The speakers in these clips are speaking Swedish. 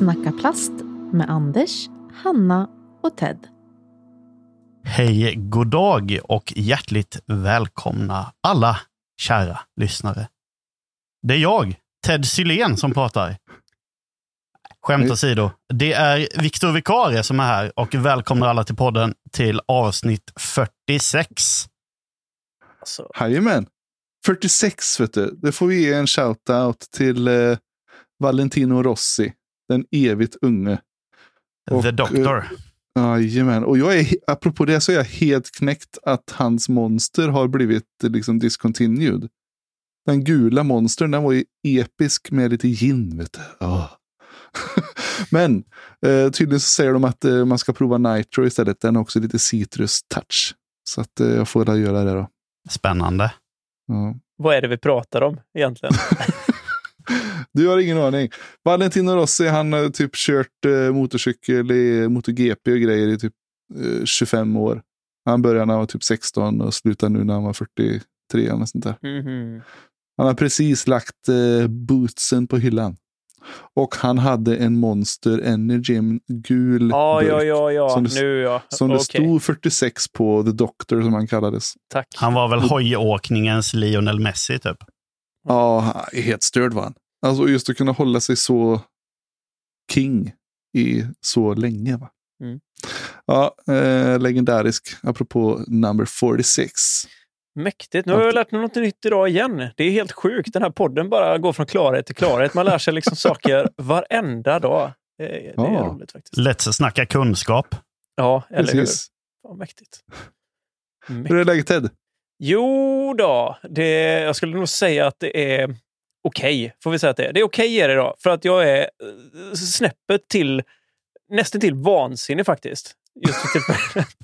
Snacka plast med Anders, Hanna och Ted. Hej, god dag och hjärtligt välkomna alla kära lyssnare. Det är jag, Ted Sylén, som pratar. Skämt åsido. Det är Viktor Vikarie som är här och välkomnar alla till podden till avsnitt 46. Alltså. Jajamän. 46, vet du. Det får vi ge en shout-out till eh, Valentino Rossi, den evigt unge. Och, The Doctor. Jajamän. Och jag är, apropå det så är jag helt knäckt att hans monster har blivit liksom discontinued. Den gula monstern, den var ju episk med lite gin, vet du. Oh. Men eh, tydligen så säger de att eh, man ska prova Nitro istället. Den har också lite citrus touch. Så att eh, jag får väl göra det då. Spännande. Ja. Vad är det vi pratar om egentligen? du har ingen aning. Valentino Rossi, han har typ kört eh, motorcykel i MotoGP och grejer i typ eh, 25 år. Han började när han var typ 16 och slutade nu när han var 43 eller sånt där. Mm -hmm. Han har precis lagt eh, bootsen på hyllan. Och han hade en Monster Energy, en gul ah, burk. Ja, ja, ja. Som, det, nu, ja. som okay. det stod 46 på, The Doctor som han kallades. Tack. Han var väl hojåkningens Lionel Messi typ? Ja, helt störd var han. Alltså just att kunna hålla sig så king i så länge. Va? Mm. Ja, eh, legendarisk, apropå number 46. Mäktigt. Nu har jag lärt mig något nytt idag igen. Det är helt sjukt. Den här podden bara går från klarhet till klarhet. Man lär sig liksom saker varenda dag. Det, det ja. är roligt faktiskt. Lätt att snacka kunskap. Ja, eller Precis. hur? Ja, mäktigt. mäktigt. Hur är läget Ted? Jo då, det, jag skulle nog säga att det är okej. Okay, får vi säga att det är. Det är okej okay är det idag. För att jag är eh, snäppet till nästan till vansinnig faktiskt. Just för tillfället.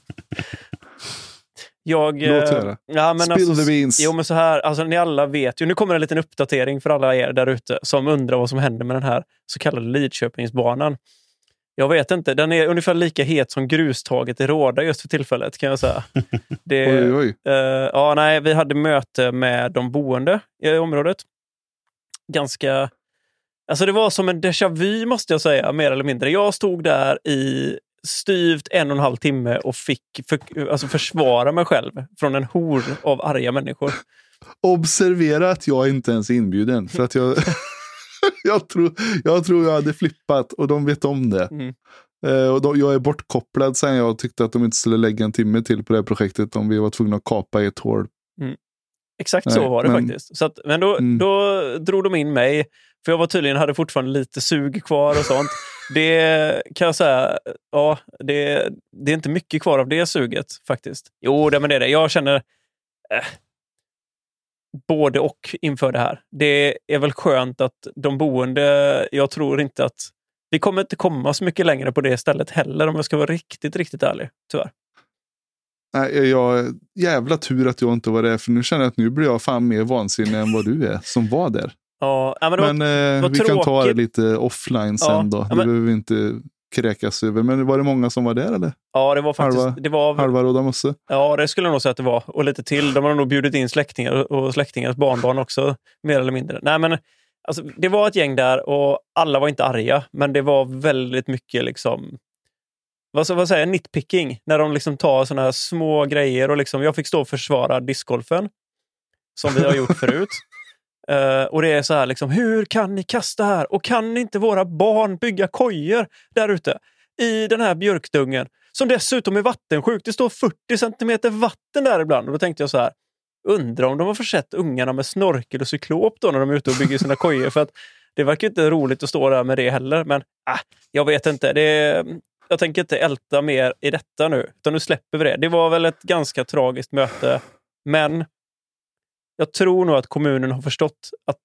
Jag, Låt höra. Eh, ja, men Spill alltså, the beans. Jo, men så här, alltså, ni alla vet ju. Nu kommer en liten uppdatering för alla er där ute som undrar vad som händer med den här så kallade Lidköpingsbanan. Jag vet inte. Den är ungefär lika het som grustaget i Råda just för tillfället kan jag säga. Det, oj, oj. Uh, ja, nej, vi hade möte med de boende i området. Ganska... Alltså det var som en déjà vu måste jag säga, mer eller mindre. Jag stod där i styvt en och en halv timme och fick för, alltså försvara mig själv från en hor av arga människor. Observera att jag inte ens är inbjuden. För att jag, jag, tror, jag tror jag hade flippat och de vet om det. Mm. Uh, och då, jag är bortkopplad sen jag tyckte att de inte skulle lägga en timme till på det här projektet om vi var tvungna att kapa ett hål. Exakt Nej, så var det men, faktiskt. Så att, men då, mm. då drog de in mig, för jag var tydligen hade fortfarande lite sug kvar och sånt. Det kan jag säga, ja, det, det är inte mycket kvar av det suget faktiskt. Jo, det, men det är det. Jag känner eh, både och inför det här. Det är väl skönt att de boende, jag tror inte att vi kommer inte komma så mycket längre på det stället heller om jag ska vara riktigt, riktigt ärlig. Tyvärr. Nej, jag, jävla tur att jag inte var där, för nu känner jag att nu blir jag fan mer vansinnig än vad du är som var där. Ja, men, men var, var vi tråkigt. kan ta det lite offline sen ja, då. Det men, behöver vi inte kräkas över. Men var det många som var där eller? Ja, det var faktiskt... Halva, det var, halva Rådamosse? Ja, det skulle jag nog säga att det var. Och lite till. De har nog bjudit in släktingar och släktingars barnbarn också, mer eller mindre. Nej, men alltså, det var ett gäng där och alla var inte arga, men det var väldigt mycket liksom vad, vad säger jag, nitpicking. När de liksom tar såna här små grejer. och liksom, Jag fick stå och försvara discgolfen, som vi har gjort förut. Uh, och det är så här, liksom, hur kan ni kasta här? Och kan inte våra barn bygga kojor där ute i den här björkdungen? Som dessutom är vattensjuk. Det står 40 centimeter vatten där ibland. Och då tänkte jag så här, undrar om de har försett ungarna med snorkel och cyklop då när de är ute och bygger sina kojor. För att det verkar inte roligt att stå där med det heller. Men äh, jag vet inte. Det, jag tänker inte älta mer i detta nu, utan nu släpper vi det. Det var väl ett ganska tragiskt möte, men jag tror nog att kommunen har förstått att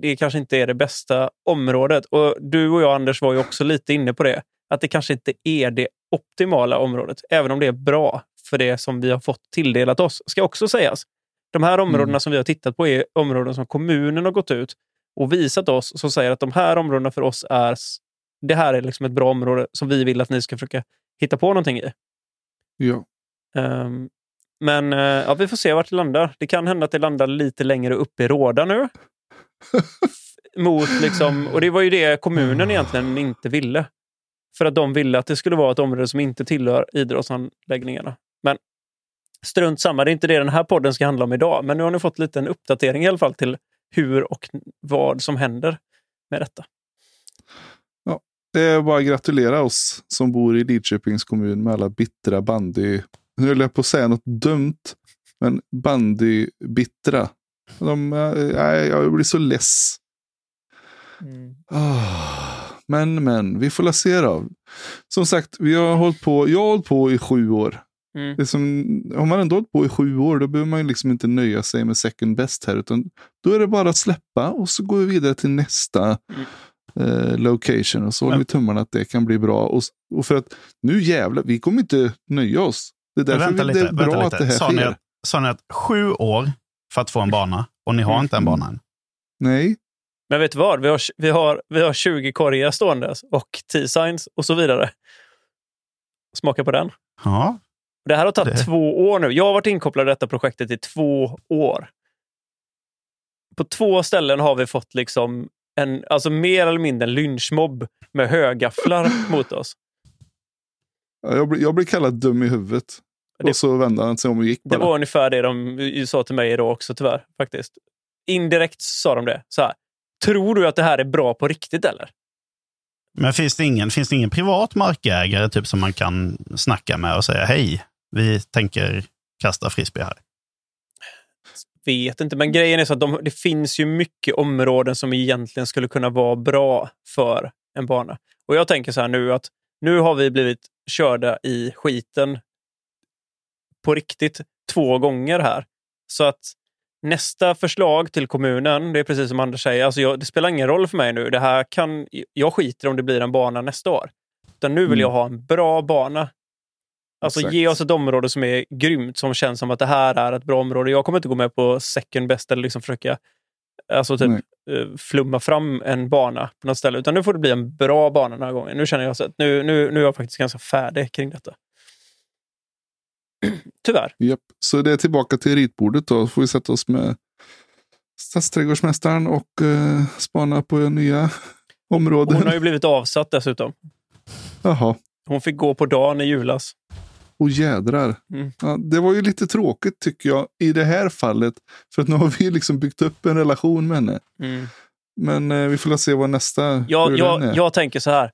det kanske inte är det bästa området. Och Du och jag, Anders, var ju också lite inne på det. Att det kanske inte är det optimala området, även om det är bra för det som vi har fått tilldelat oss, ska också sägas. De här områdena mm. som vi har tittat på är områden som kommunen har gått ut och visat oss som säger att de här områdena för oss är det här är liksom ett bra område som vi vill att ni ska försöka hitta på någonting i. Ja. Um, men uh, ja, vi får se vart det landar. Det kan hända att det landar lite längre upp i Råda nu. mot liksom, och det var ju det kommunen egentligen inte ville. För att de ville att det skulle vara ett område som inte tillhör idrottsanläggningarna. Men strunt samma, det är inte det den här podden ska handla om idag. Men nu har ni fått lite en uppdatering i alla fall till hur och vad som händer med detta. Det är bara att gratulera oss som bor i Lidköpings kommun med alla bittra bandy... Nu höll jag på att säga något dumt, men bandybittra. De, äh, jag blir så less. Ah, men, men, vi får la se då. Som sagt, vi har hållit på, jag har hållit på i sju år. Mm. Det som, om man ändå hållit på i sju år, då behöver man liksom inte nöja sig med second best här. Utan då är det bara att släppa och så går vi vidare till nästa Mm. Eh, location. Och så håller vi tummarna att det kan bli bra. Och, och för att nu jävlar, vi kommer inte nöja oss. Det är därför vänta vi, lite. det är bra vänta att det lite. här Sa ni, sker. att, sa ni att sju år för att få en bana och ni har Mm. inte en bana än? Nej, Men vet du vad? Vi har, vi har, vi har 20 korgar ståendes och T-signs och så vidare. Smaka på den. Ja, Det här har tagit Det- två år nu. Jag har varit inkopplad i detta projektet i två år. På två ställen har vi fått liksom en, alltså mer eller mindre en lynchmobb med högafflar mot oss. Ja, jag, blir, jag blir kallad dum i huvudet. Det- och så vände han sig om och gick Det bara. var ungefär det de sa till mig idag också tyvärr. faktiskt. Indirekt sa de det. Så här, Tror du att det här är bra på riktigt eller? men finns det, ingen, finns det ingen privat markägare typ som man kan snacka med och säga hej, vi tänker kasta frisbee här? Vet inte, men grejen är så att de, det finns ju mycket områden som egentligen skulle kunna vara bra för en bana. Och jag tänker så här nu att nu har vi blivit körda i skiten på riktigt två gånger här. Så att nästa förslag till kommunen, det är precis som Anders säger, alltså jag, det spelar ingen roll för mig nu. Det här kan, jag skiter om det blir en bana nästa år. Utan nu vill Mm. jag ha en bra bana. Alltså Exakt. ge oss ett område som är grymt, som känns som att det här är ett bra område. Jag kommer inte gå med på second best eller liksom försöka alltså typ, Nej. eh, flumma fram en bana på något ställe. Utan nu får det bli en bra bana den här gången. Nu känner jag så att nu, nu, nu är jag faktiskt ganska färdig kring detta. Tyvärr. Japp. Så det är tillbaka till ritbordet då. får vi sätta oss med stadsträdgårdsmästaren och eh, spana på nya områden. Hon har ju blivit avsatt dessutom. Jaha. Hon fick gå på dagen i julas. Och jädrar. Mm. Ja, det var ju lite tråkigt tycker jag i det här fallet. För att nu har vi liksom byggt upp en relation med henne. Mm. Men eh, vi får se vad nästa Jag, jag, jag tänker så här.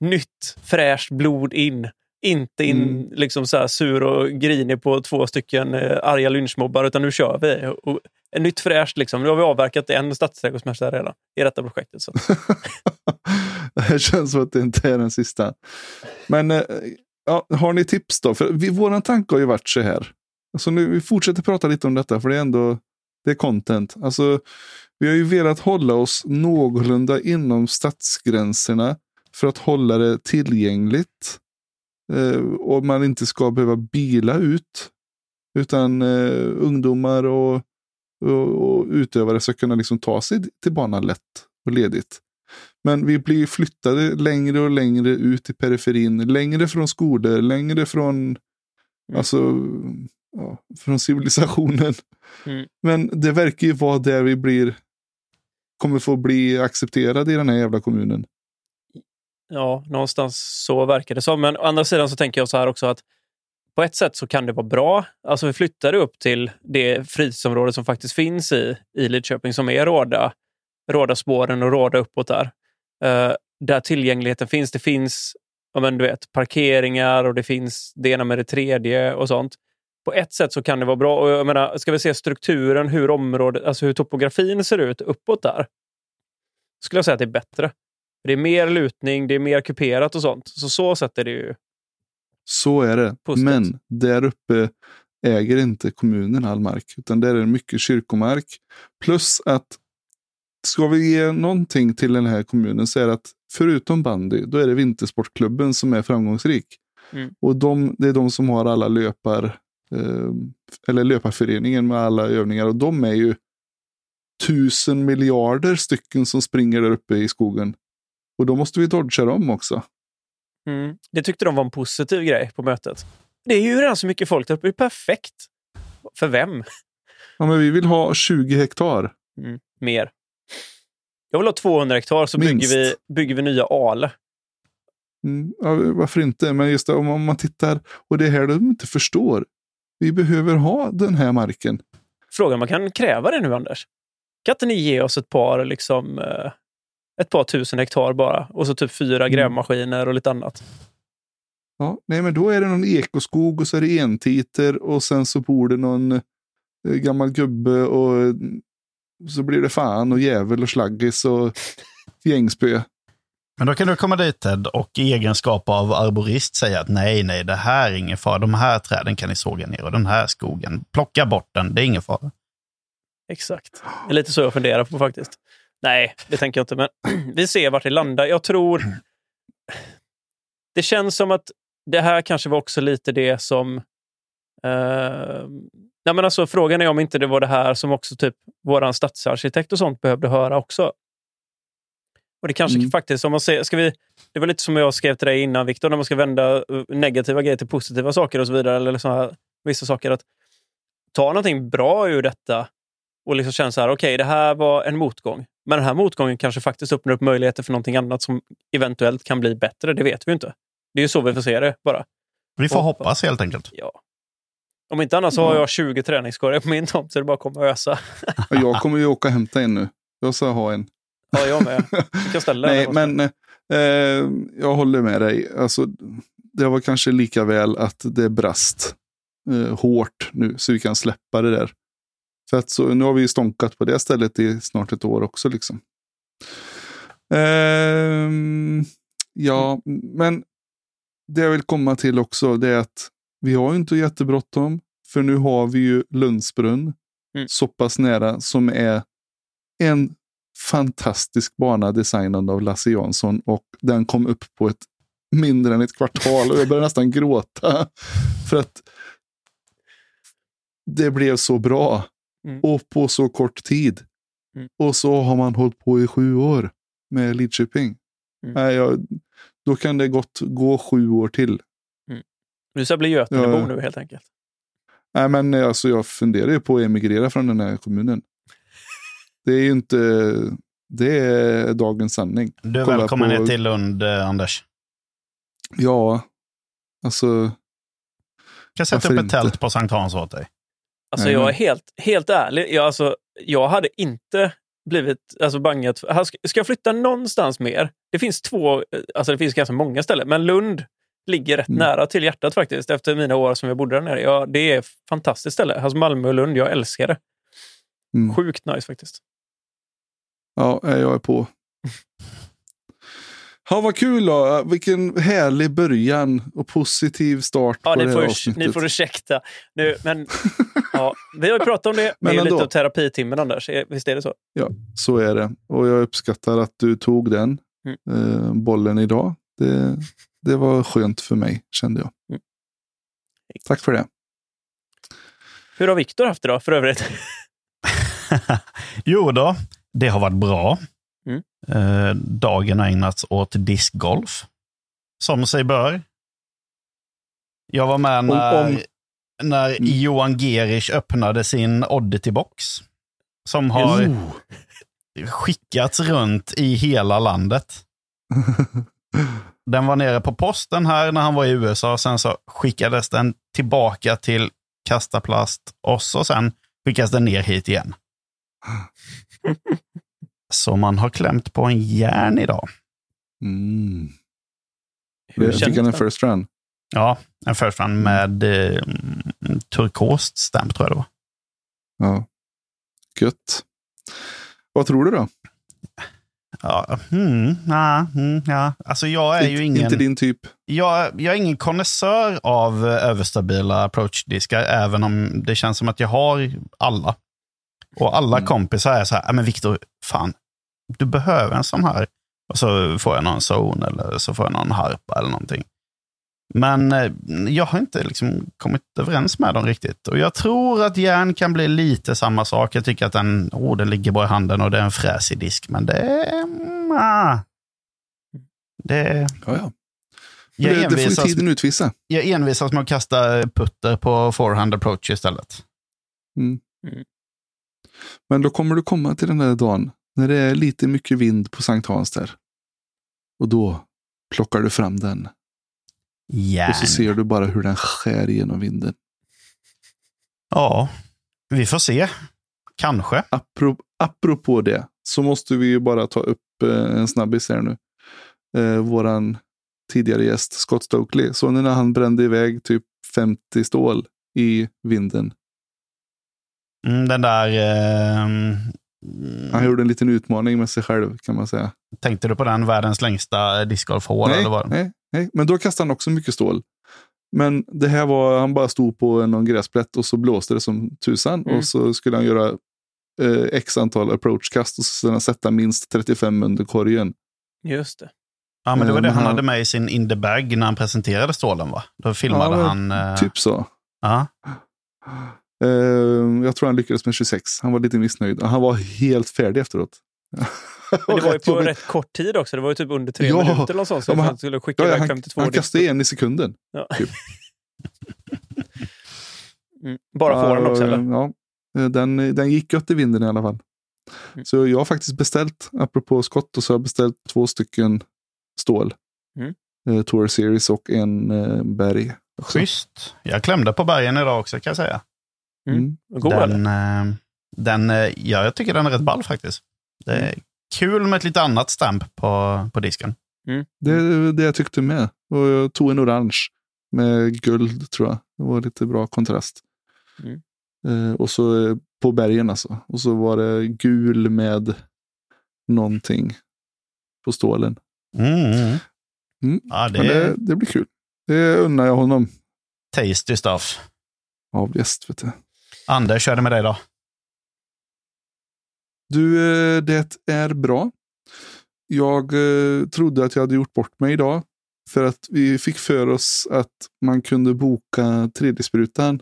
Nytt, fräscht blod in. Inte in Mm. liksom så sur och grinig på två stycken eh, arga lynchmobbar, utan nu kör vi. Och, en nytt fräscht, liksom. nu har vi avverkat en stadsträdgårdsmästare redan i detta projektet. Så. det känns som att det inte är den sista. Men eh, ja, har ni tips då? För vi, våran tanke har ju varit så här. Alltså nu, vi fortsätter prata lite om detta för det är ändå det är content. Alltså, vi har ju velat hålla oss någorlunda inom stadsgränserna för att hålla det tillgängligt. Eh, och man inte ska behöva bila ut. Utan eh, ungdomar och, och, och utövare ska kunna liksom ta sig till banan lätt och ledigt. Men vi blir flyttade längre och längre ut i periferin. Längre från skolor, längre från, alltså, ja, från civilisationen. Mm. Men det verkar ju vara där vi blir, kommer få bli accepterade i den här jävla kommunen. Ja, någonstans så verkar det som. Men å andra sidan så tänker jag så här också att på ett sätt så kan det vara bra. Alltså vi flyttar upp till det fritidsområde som faktiskt finns i, i Lidköping som är Råda, Råda spåren och Råda uppåt där. Eh, där tillgängligheten finns. Det finns ja, men du vet, parkeringar och det finns det ena med det tredje och sånt. På ett sätt så kan det vara bra. Och jag menar, ska vi se strukturen, hur området, alltså hur topografin ser ut uppåt där. Skulle jag säga att det är bättre. Det är mer lutning, det är mer kuperat och sånt. Så så sätt är det ju. Så är det. Pustet. Men där uppe äger inte kommunen all mark. Utan där är det mycket kyrkomark. Plus att ska vi ge någonting till den här kommunen så är det att förutom bandy, då är det vintersportklubben som är framgångsrik. Mm. Och de, det är de som har alla löpar, eh, eller löparföreningen med alla övningar. Och de är ju tusen miljarder stycken som springer där uppe i skogen. Och då måste vi dodga dem också. Mm. Det tyckte de var en positiv grej på mötet. Det är ju redan så mycket folk där uppe. Det är perfekt. För vem? Ja, men vi vill ha 20 hektar. Mm. Mer. Jag vill ha 200 hektar så bygger vi, bygger vi nya Ale. Mm, ja, varför inte? Men just det, om om man tittar, och det är här de inte förstår. Vi behöver ha den här marken. Frågan man kan kräva det nu, Anders? Kan inte ni ge oss ett par, liksom, eh, ett par tusen hektar bara? Och så typ fyra Mm. grävmaskiner och lite annat. Ja, nej, men då är det någon ekoskog och så är det entiter och sen så bor det någon eh, gammal gubbe och så blir det fan och jävel och slaggis och gängspö. Men då kan du komma dit Ted och i egenskap av arborist säga att nej, nej, det här är ingen fara. De här träden kan ni såga ner och den här skogen, plocka bort den, det är ingen fara. Exakt. Det är lite så jag funderar på faktiskt. Nej, det tänker jag inte, men vi ser vart det landar. Jag tror... Det känns som att det här kanske var också lite det som... Eh, nej men alltså, frågan är om inte det var det här som också typ våran stadsarkitekt och sånt behövde höra också. Och det kanske Mm. faktiskt, om man ser, ska vi, det var lite som jag skrev till dig innan Viktor, när man ska vända eh, negativa grejer till positiva saker och så vidare, eller så här, vissa saker. att Ta någonting bra ur detta och liksom känna så här, okej, det här var en motgång. Men den här motgången kanske faktiskt öppnar upp möjligheter för någonting annat som eventuellt kan bli bättre. Det vet vi inte. Det är ju så vi får se det bara. Vi får hoppas helt enkelt. Ja. Om inte annat så har jag 20 träningskorgar på min tomt så det bara att komma och ösa. Jag kommer ju åka och hämta en nu. Jag ska ha en. Ja, jag med. Du kan ställa Nej, men eh, jag håller med dig. Alltså, det var kanske lika väl att det brast eh, hårt nu så vi kan släppa det där. För att så, nu har vi ju stånkat på det stället i snart ett år också. liksom. Ehm, ja, men det jag vill komma till också det är att vi har ju inte jättebråttom. För nu har vi ju Lundsbrunn Mm. så pass nära som är en fantastisk bana designad av Lasse Jansson och den kom upp på ett mindre än ett kvartal och jag började nästan gråta. För att det blev så bra Mm. och på så kort tid. Mm. Och så har man hållit på i sju år med Lidköping. Mm. Jag, då kan det gott gå sju år till. Du ska bli Götenebo Ja. nu helt enkelt. Nej, men alltså, jag funderar ju på att emigrera från den här kommunen. Det är ju inte... Det är dagens sanning. Du är Kolla välkommen på- ner till Lund, eh, Anders. Ja, alltså... Jag kan sätta upp ett inte? tält på Sankt Hans åt dig. Alltså Nej, jag är helt, helt ärlig. Jag, alltså, jag hade inte blivit alltså, bangat. ska jag flytta någonstans mer? Det finns två, eh, alltså det finns ganska många ställen, men Lund ligger rätt Mm. nära till hjärtat faktiskt efter mina år som jag bodde där nere. Ja, det är ett fantastiskt ställe. Alltså Malmö och Lund, jag älskar det. Mm. Sjukt nice faktiskt. Ja, nej, jag är på. Ja, vad kul då. Vilken härlig början och positiv start Ja, på ni det här får, avsnittet. ni får ursäkta. Nu, men, ja, vi har ju pratat om det. Det Men är ju lite ändå. av terapitimmen, Anders. Eh, Visst är det så? Ja, så är det. Och jag uppskattar att du tog den Mm. eh, bollen idag. Det, det var skönt för mig, kände jag. Mm. Tack för det. Hur har Viktor haft det då, för övrigt? jo då, det har varit bra. Mm. Eh, dagen har ägnats åt discgolf. Som sig bör. Jag var med när, om- när Mm. Johan Gerich öppnade sin Oddity-box. Som har Oh. skickats runt i hela landet. Den var nere på posten här när han var i USA. Sen så skickades den tillbaka till Kastaplast och så sen skickas den ner hit igen. Så man har klämt på en järn idag. Mm. Hur fick han en first run. Ja, en first run med eh, turkost stamp tror jag det var. Ja. Gött. Vad tror du då? Ja, mm, ja, mm, ja. Alltså jag är ju inte, ingen... inte din typ. jag, jag är ingen konnässör av eh, överstabila approach-diskar, även om det känns som att jag har alla. Och alla Mm. kompisar är så här, "Ja, men Viktor, fan, du behöver en sån här. Och så får jag någon zone eller så får jag någon harpa eller någonting. Men eh, jag har inte liksom kommit överens med dem riktigt. Och jag tror att järn kan bli lite samma sak. Jag tycker att den, oh, den ligger bra i handen och det är en fräsig disk. Men det är... mm, ah. Det, Ja, ja. jag, Det, det får tiden utvisa. jag envisas med att kasta putter på forehand approach istället. Men då kommer du komma till den där dagen När det är lite mycket vind på Sankt Hans där. Och då plockar du fram den. Och så Järn. ser du bara hur den skär genom vinden. Ja, vi får se. Kanske. Apropå, apropå det så måste vi ju bara ta upp eh, en snabbis här nu. Eh, våran tidigare gäst Scott Stokely. Så när han brände iväg typ 50 stål i vinden. Mm, den där... ehm, Han gjorde en liten utmaning med sig själv kan man säga. Tänkte du på den världens längsta discgolfhål? nej, eller vad? nej, nej, men då kastade han också mycket stål. Men det här var, han bara stod på någon gräsplätt och så blåste det som tusan. Mm. Och så skulle han göra eh, x antal approachkast och han sätta minst 35 under korgen. Just det. Ja, men det var Eh, det han han- hade med i sin in the bag när han presenterade stålen, va? Då filmade Ja, han... eh, Typ så. Ja. Eh, jag tror han lyckades med 26. Han var lite missnöjd. Han var helt färdig efteråt. Men det var ju på jobbigt. rätt kort tid också. Det var ju typ under tre Ja. minuter eller sånt. Så Ja, han han- skulle skicka Ja, iväg han, 52 han kastade en i sekunden. Ja. typ. Mm. Bara får den också Ja, eller? Ja, Eh, den, den gick gött i vinden i alla fall. Mm. Så jag har faktiskt beställt, apropå skott, och så har jag beställt två stycken stål. Mm. Eh, Tour Series och en berg. också. Schysst. Jag klämde på bergen idag också, kan jag säga. Mm. Mm. God eller? Den, eh, den, eh, ja, jag tycker den är rätt ball faktiskt. Det är kul med ett lite annat stamp på, på disken. Det är det jag tyckte med. Och jag tog en orange med guld tror jag. Det var lite bra kontrast. Mm. Eh, och så eh, på bergen alltså. Och så var det gul med någonting på stålen. Mm. Mm. Ja, det det, det blir kul. Det unnar jag honom. tasty stuff. Av gäst, vet du. Anders, kör det med dig då? Du, eh, det är bra. Jag eh, trodde att jag hade gjort bort mig idag. För att vi fick för oss att man kunde boka 3D-sprutan.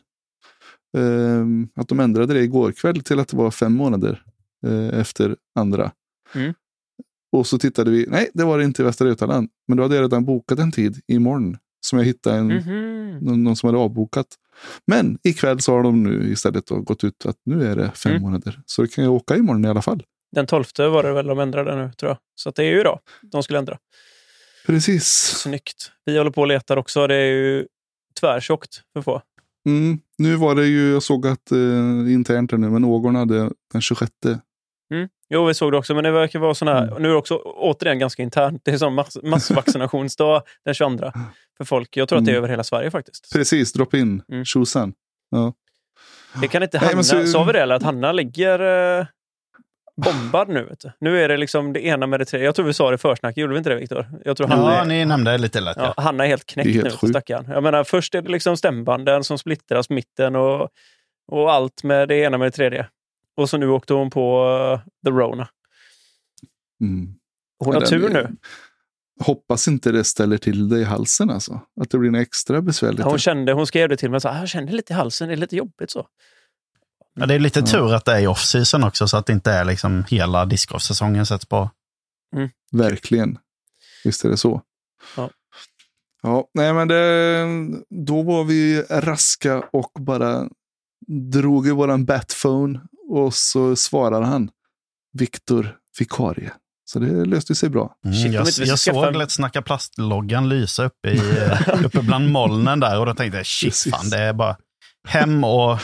Eh, att de ändrade det igår kväll till att det var fem månader eh, efter andra. Mm. Och så tittade vi. Nej, det var det inte i Västra Götaland. Men då hade jag redan bokat en tid imorgon. Som jag hittade en, Mhm. någon, någon som hade avbokat. Men ikväll så har de nu istället gått ut att nu är det fem Mm. månader. Så det kan jag åka imorgon i alla fall. Den 12 var det väl de ändrade nu, tror jag. Så det är ju idag de skulle ändra. Precis. Snyggt. Vi håller på och letar också. Det är ju tvärtjockt för få. Mm. Nu var det ju, jag såg att eh, internt nu, men Ågårn hade den 26. Jo, vi såg det också, men det verkar vara sån här... Mm. Nu är det också återigen ganska internt. Det är som mass, massvaccinationsdag den 22 för folk. Jag tror att det är Mm. över hela Sverige faktiskt. Precis, drop in. Mm. Tjosan. Det kan inte Nej, Hanna... men så- Sa vi det? Eller att Hanna ligger eh, bombad nu. Vet du. Nu är det liksom det ena med det tredje. Jag tror vi sa det i försnacket. Gjorde vi inte det, Viktor? Jag tror Hanna, Ja, är, ni nämnde det lite lätt. ja, Ja. Hanna är helt knäckt är helt nu, stackaren. Jag menar, först är det liksom stämbanden som splittras mitten och, och allt med det ena med det tredje. Och så nu åkte hon på eh, The Rona. Mm. Hon Ja, har tur nu. Hoppas inte det ställer till det i halsen alltså. Att det blir extra besvärligt. Hon, kände, hon skrev det till mig. Så, här, jag känner lite i halsen, det är lite jobbigt så. Ja, det är lite Ja. tur att det är i off-season också, så att det inte är liksom hela discgolfsäsongen sätts på. Verkligen. Visst är det så. Ja. Ja, nej men det, då var vi raska och bara drog i våran batphone och så svarar han Viktor Vikarie. Så det löste sig bra. Mm, Shit, jag inte vi ska jag såg Lätt snacka plastloggan lysa uppe, i, eh, uppe bland molnen där och då tänkte jag shit Precis. fan, det är bara hem och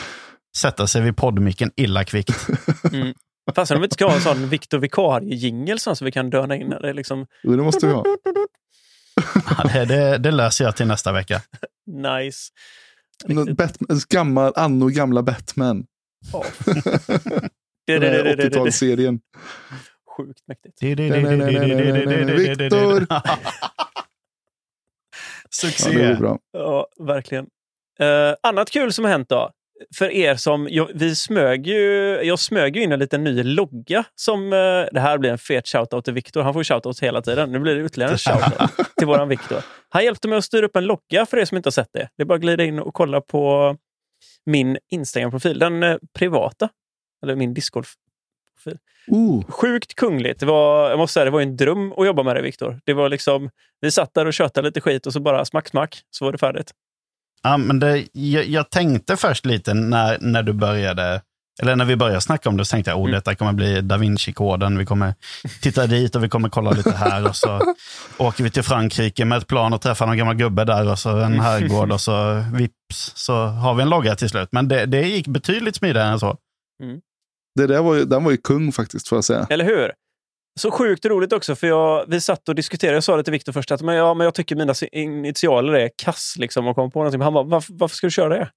sätta sig vid poddmicken illa kvickt. Mm. Fast om vi inte ska ha en sån Viktor Vikarie-jingel så vi kan döna in det liksom Jo, det måste vi ha. Ja, det, det, det löser jag till nästa vecka. nice. Batman, gammal, anno gamla Batman. Ja. Den Det, det, det, här det, det, det. 80-talsserien. Sjukt mäktigt. Viktor! Ja, Succé! det är bra. Ja, verkligen. Eh, annat kul som har hänt då. För er som, jag, vi smög ju, jag smög ju in en liten ny logga. Som, eh, det här blir en fet shoutout till Viktor. Han får shoutout hela tiden. Nu blir det ytterligare en shoutout till våran Viktor. Han hjälpte mig att styra upp en logga för er som inte har sett det. Det är bara att glida in och kolla på min Instagram-profil. Den eh, privata. Eller min discgolf Oh, Sjukt kungligt. Det var, jag måste säga, det var en dröm att jobba med det, Viktor. Det var liksom, vi satt där och tjötade lite skit och så bara smack, smack, så var det färdigt. Ja, men det, jag, jag tänkte först lite när, när du började eller när vi började snacka om det så tänkte jag, oh, Mm. detta kommer bli da Vinci-koden. Vi kommer titta dit och vi kommer kolla lite här. Och så åker vi till Frankrike med ett plan och träffar någon gammal gubbe där och så en herrgård och så vips så har vi en logga till slut. Men det, det gick betydligt smidigare än så. Det där var ju, den var ju kung faktiskt, får jag säga. Eller hur? Så sjukt roligt också, för jag, vi satt och diskuterade. Jag sa det till Viktor först, att men, ja, men jag tycker mina initialer är kass. Liksom, och kom på någonting. Men Han bara, varför, varför ska du köra det?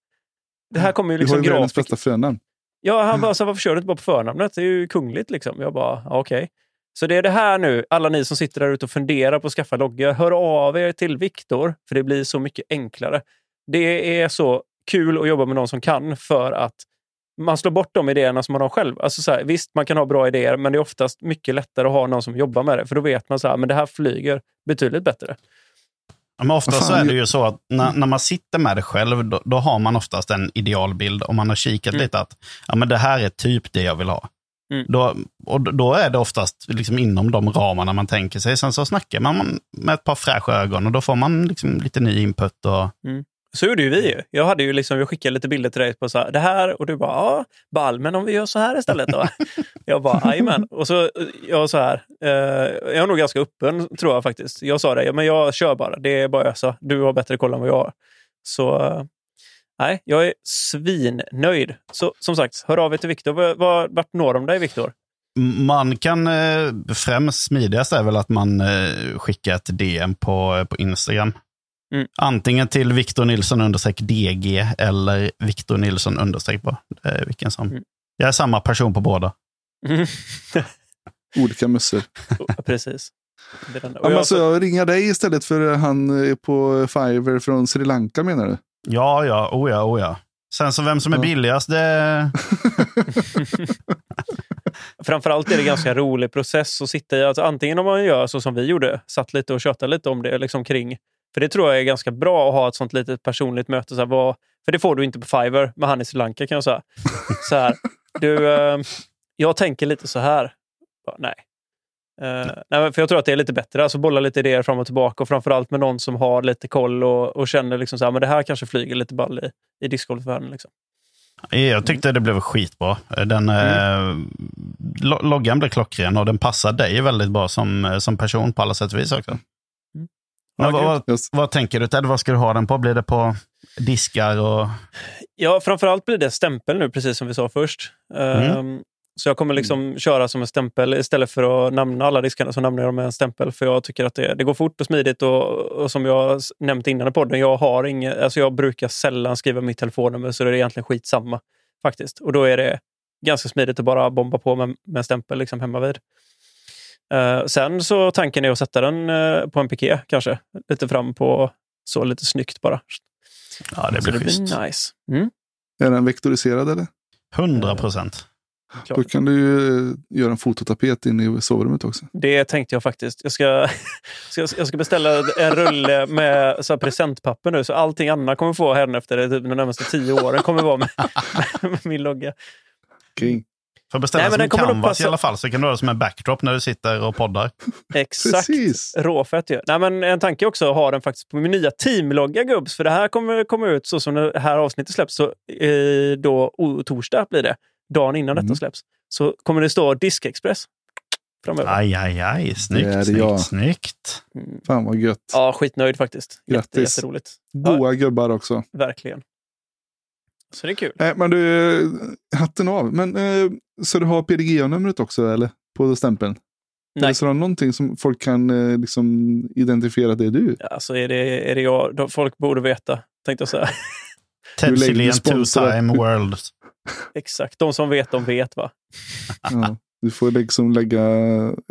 Det här kommer ju Du har liksom ju världens grafik... bästa förnamn. Ja, han bara, så varför kör du inte bara på förnamnet? Det är ju kungligt. Liksom. Jag bara, ja, okej. Så det är det här nu, alla ni som sitter där ute och funderar på att skaffa logga. Hör av er till Viktor, för det blir så mycket enklare. Det är så kul att jobba med någon som kan för att man slår bort de idéerna som man har själv. Alltså så här, visst, man kan ha bra idéer, men det är oftast mycket lättare att ha någon som jobbar med det. För då vet man så här, men det här flyger betydligt bättre. Men ofta så är det ju så att när, när man sitter med det själv, då, då har man oftast en idealbild. Om man har kikat Mm. lite att ja, men det här är typ det jag vill ha. Mm. Då, och då är det oftast liksom inom de ramarna man tänker sig. Sen så snackar man med ett par fräscha ögon och då får man liksom lite ny input. Och, så gjorde ju vi. ju. Jag, hade ju liksom, jag skickade lite bilder till dig på så här, det här och du bara, ja, ball, men om vi gör så här istället då? jag bara, jajamän. Och så, jag så här, eh, jag är nog ganska öppen tror jag faktiskt. Jag sa det, ja, men jag kör bara, det är bara att ösa. Du har bättre koll än vad jag har. Så eh, nej, jag är svinnöjd. Så som sagt, hör av er till Viktor. Vart når de dig, Viktor? man kan, eh, främst smidigast är väl att man eh, skickar ett DM på, eh, på Instagram. Mm. Antingen till Victor Nilsson understreck DG eller Victor Nilsson understreck bara. Det är vilken som. Mm. Jag är samma person på båda. Mm. Olika mössor. Precis. Det är den. Ja, men jag, alltså, jag ringer dig istället för han är på Fiverr från Sri Lanka menar du? Ja, ja, oh ja, oh ja. Sen så vem som är Ja. billigast, det... Framförallt är det en ganska rolig process att sitta i. Alltså, antingen om man gör så som vi gjorde, satt lite och tjötade lite om det liksom kring. För det tror jag är ganska bra att ha ett sånt litet personligt möte. Så här, vad, för det får du inte på Fiverr med han i Sri Lanka kan jag säga. Så här, du, eh, jag tänker lite så här. Bara, Nej. Eh, nej, för jag tror att det är lite bättre. Alltså bolla lite idéer fram och tillbaka. Och framförallt med någon som har lite koll och, och känner liksom så här, men det här kanske flyger lite ball i, i discgolfvärlden. Liksom. Jag tyckte det blev skitbra. Den, eh, lo- loggan blev klockren och den passar dig väldigt bra som, eh, som person på alla sätt och vis också. Men Ja, vad, vad, tänker du Ted? Vad ska du ha den på? Blir det på diskar och... Ja, framförallt blir det stämpel nu, precis som vi sa först. Ehm, Så jag kommer liksom köra som en stämpel. Istället för att namna alla diskarna så namnar jag dem med en stämpel. För jag tycker att det, det går fort och smidigt. Och, och som jag nämnt innan i podden, jag, har inget, alltså jag brukar sällan skriva mitt telefonnummer så det är egentligen skitsamma. faktiskt. Och då är det ganska smidigt att bara bomba på med, med en stämpel liksom hemma vid. Eh, sen så tanken är att sätta den eh, på en piké kanske. Lite fram på så lite snyggt bara. Ja, det så blir det blir nice. Mm, Är den vektoriserad eller? 100 procent. Då klart. kan du ju eh, göra en fototapet inne i sovrummet också. Det tänkte jag faktiskt. Jag ska, ska, jag ska beställa en rulle med så här presentpapper nu, så allting Anna kommer få efter typ de närmaste tio åren kommer vara med, med min logga. King. För att beställa Nej, men som den en canvas passa- i alla fall så kan du ha det som en backdrop när du sitter och poddar. Exakt. Precis. Råfett ju. Nej, men en tanke också att ha den faktiskt på min nya teamlogga gubbs. För det här kommer komma ut så som det här avsnittet släpps. Så, eh, då, torsdag blir det. Dagen innan Mm. detta släpps. Så kommer det stå Diskexpress framöver. Aj, aj, aj. Snyggt, Det det, snyggt, ja. snyggt. Mm. Fan vad gött. Ja, skitnöjd faktiskt. Jätte, Grattis. jätteroligt. Goa gubbar också. Verkligen. Så det är kul. Nej, men du, hatten av. Men eh, så du har PDGA-numret också eller? På stämpeln? Nej. Eller så har någonting som folk kan eh, liksom identifiera att det är du? Alltså är det, är det jag, folk borde veta, tänkte jag säga. Ted Silén sponsor. two-time world. Exakt, de som vet, de vet va? Ja. Du får liksom lägga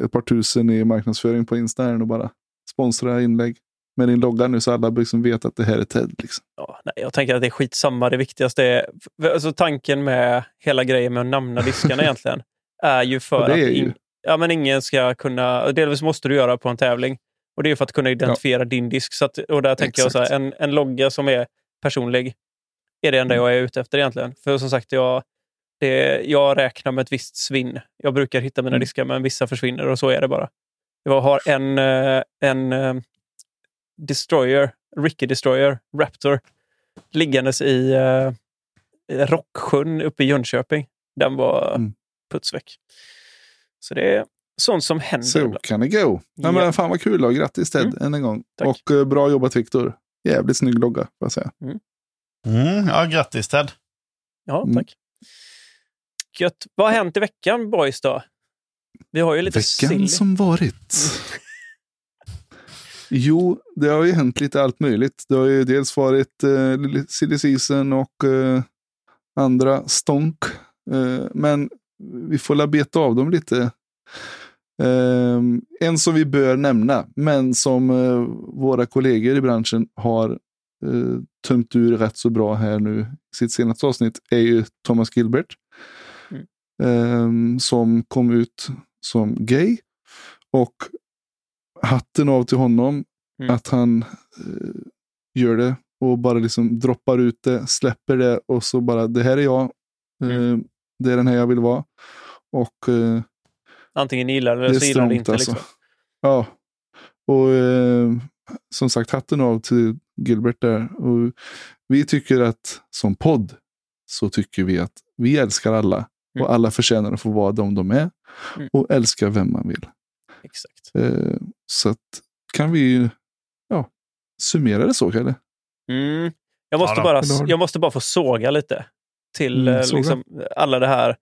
ett par tusen i marknadsföring på Insta här och bara sponsra inlägg med din logga nu så alla liksom vet att det här är Ted. Liksom. Ja, nej, jag tänker att det är skitsamma. Det viktigaste är, alltså tanken med hela grejen med att namna diskarna egentligen, är ju för Och det att är ju- in, ja, men ingen ska kunna, delvis måste du göra på en tävling. Och det är för att kunna identifiera din disk. Så att, och där tänker jag så Exakt. här, en, en logga som är personlig är det enda jag är ute efter egentligen. För som sagt, jag, det, jag räknar med ett visst svinn. Jag brukar hitta mina Mm. diskar, men vissa försvinner och så är det bara. Jag har en, eh, en eh, Destroyer, Ricky Destroyer, Raptor, liggandes i eh, Rocksjön uppe i Jönköping. Den var Mm. putsväck. Så det är sånt som händer. Så kan det gå. Ja. men fan vad kul då. Grattis Ted Mm. än en gång. Tack. Och eh, bra jobbat Viktor. Jävligt snygg logga, får jag säga. Mm, ja, grattis Ted. Ja, Mm. tack. Gött. Vad har hänt i veckan boys då? Vi har ju lite Veckan sill. som varit. Jo, det har ju hänt lite allt möjligt. Det har ju dels varit eh, silly season och eh, andra stånk. Eh, men vi får la beta av dem lite. Eh, en som vi bör nämna, men som eh, våra kollegor i branschen har eh, tömt ur rätt så bra här nu i sitt senaste avsnitt, är ju Thomas Gilbert. Mm. Eh, som kom ut som gay. Och hatten av till honom Mm. att han eh, gör det och bara liksom droppar ut det, släpper det och så bara det här är jag. Mm. Det är den här jag vill vara. Och eh, Antingen gillar det eller så gillar det inte. alltså. Liksom. Ja. Och eh, som sagt, hatten av till Gilbert där. Och vi tycker att som podd så tycker vi att vi älskar alla. Mm. Och alla förtjänar att få vara de de är. Mm. Och älska vem man vill. Exakt. Eh, så att kan vi ju ja, summera det så, Kalle? Mm. Jag, måste Ja bara, jag måste bara få såga lite till Mm, eh, såga. liksom, alla det här.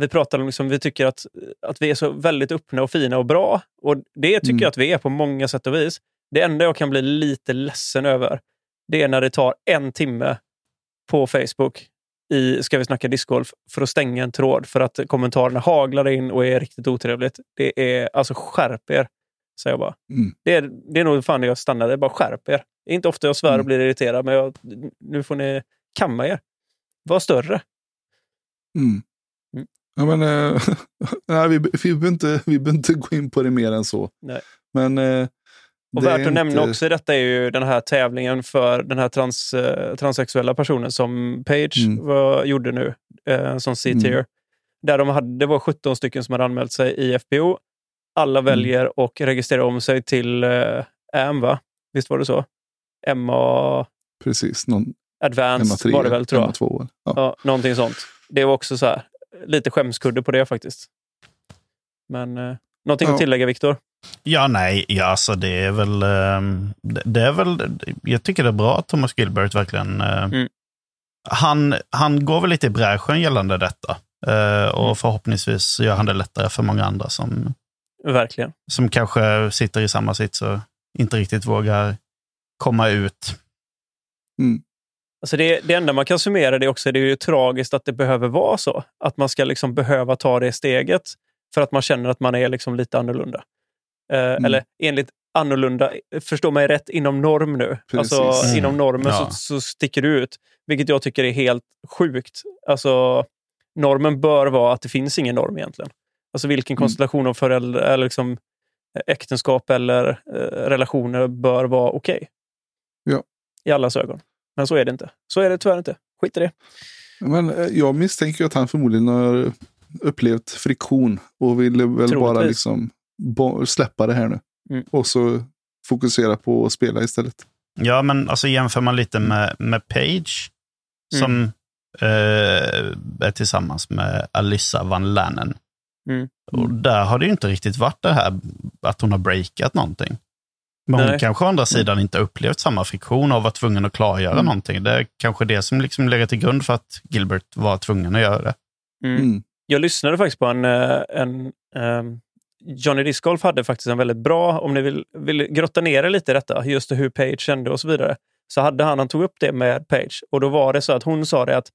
Vi pratar om, liksom, vi tycker att, att vi är så väldigt öppna och fina och bra. Och det tycker Mm. jag att vi är på många sätt och vis. Det enda jag kan bli lite ledsen över, det är när det tar en timme på Facebook i Ska vi snacka discgolf för att stänga en tråd för att kommentarerna haglar in och är riktigt otrevligt. Det är alltså skärp er, säger jag bara. Mm. Det, är, det är nog fan det jag stannar. Det är bara skärp er. Det är inte ofta jag svär och Mm. blir irriterad, men jag, nu får ni kamma er. Var större. Mm. Mm. Ja, men, eh, nej, vi, vi, behöver inte, vi behöver inte gå in på det mer än så. Nej. Men, eh, Och värt att nämna inte- också i detta är ju den här tävlingen för den här trans, eh, transsexuella personen som Page Mm. var, gjorde nu, eh, som C-tier. Mm. Där de hade, det var 17 stycken som hade anmält sig i FBO. Alla Mm. väljer och registrerar om sig till eh, AM, va? Visst var det så? MA Precis, någon Advanced MA3, var det väl, tror jag. MA2. Ja. Ja, någonting sånt. Det var också så här, lite skämskudde på det faktiskt. Men eh, någonting Ja. att tillägga, Viktor? Ja, nej, ja, alltså det är väl... ehm, det, är väl jag tycker det är bra att Thomas Gilbert verkligen... eh, Mm. han, han går väl lite i bräschen gällande detta. Eh, och Mm. förhoppningsvis gör han det lättare för många andra som, Verkligen. som kanske sitter i samma sits och inte riktigt vågar komma ut. Alltså det, det enda man kan summera det också, det är ju tragiskt att det behöver vara så. Att man ska liksom behöva ta det steget för att man känner att man är liksom lite annorlunda. Eh, Mm. Eller enligt annorlunda, förstå mig rätt, inom norm nu. Precis. Alltså Mm. inom normen Ja. så, så sticker du ut. Vilket jag tycker är helt sjukt. Alltså, normen bör vara att det finns ingen norm egentligen. Alltså vilken Mm. konstellation av föräldrar, eller liksom, eh, äktenskap eller eh, relationer bör vara okej. Ja. I allas ögon. Men så är det inte. Så är det tyvärr inte. Skit i det. Men eh, jag misstänker att han förmodligen har upplevt friktion och ville väl bara Troligtvis. liksom bo- släppa det här nu. Mm. Och så fokusera på att spela istället. Ja, men alltså jämför man lite med, med Page, som eh, är tillsammans med Alyssa Van Lannen. Mm. Och där har det ju inte riktigt varit det här att hon har breakat någonting. Men hon Nej. kanske å andra sidan inte upplevt samma friktion av att vara tvungen att klargöra Mm. någonting. Det är kanske det som liksom lägger till grund för att Gilbert var tvungen att göra det. Mm. Mm. Jag lyssnade faktiskt på en... eh, en ehm, Johnny Discgolf hade faktiskt en väldigt bra, om ni vill, vill grotta ner er lite i detta, just hur Page kände och så vidare. Så hade han, han tog upp det med Page och då var det så att hon sa det att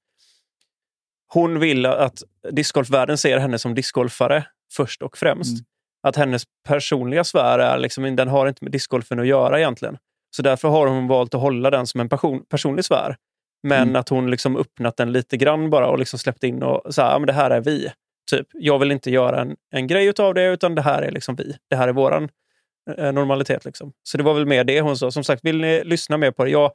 hon vill att discgolfvärlden ser henne som discgolfare först och främst. Mm. Att hennes personliga sfär är liksom, den har inte med discgolfen att göra egentligen. Så därför har hon valt att hålla den som en person, personlig sfär. Men Mm. att hon liksom öppnat den lite grann bara och liksom släppt in och så här, ja, men det här är vi. Typ, jag vill inte göra en, en grej av det, utan det här är liksom vi. Det här är våran eh, normalitet. Liksom. Så det var väl mer det hon sa. Som sagt, vill ni lyssna mer på det? Jag,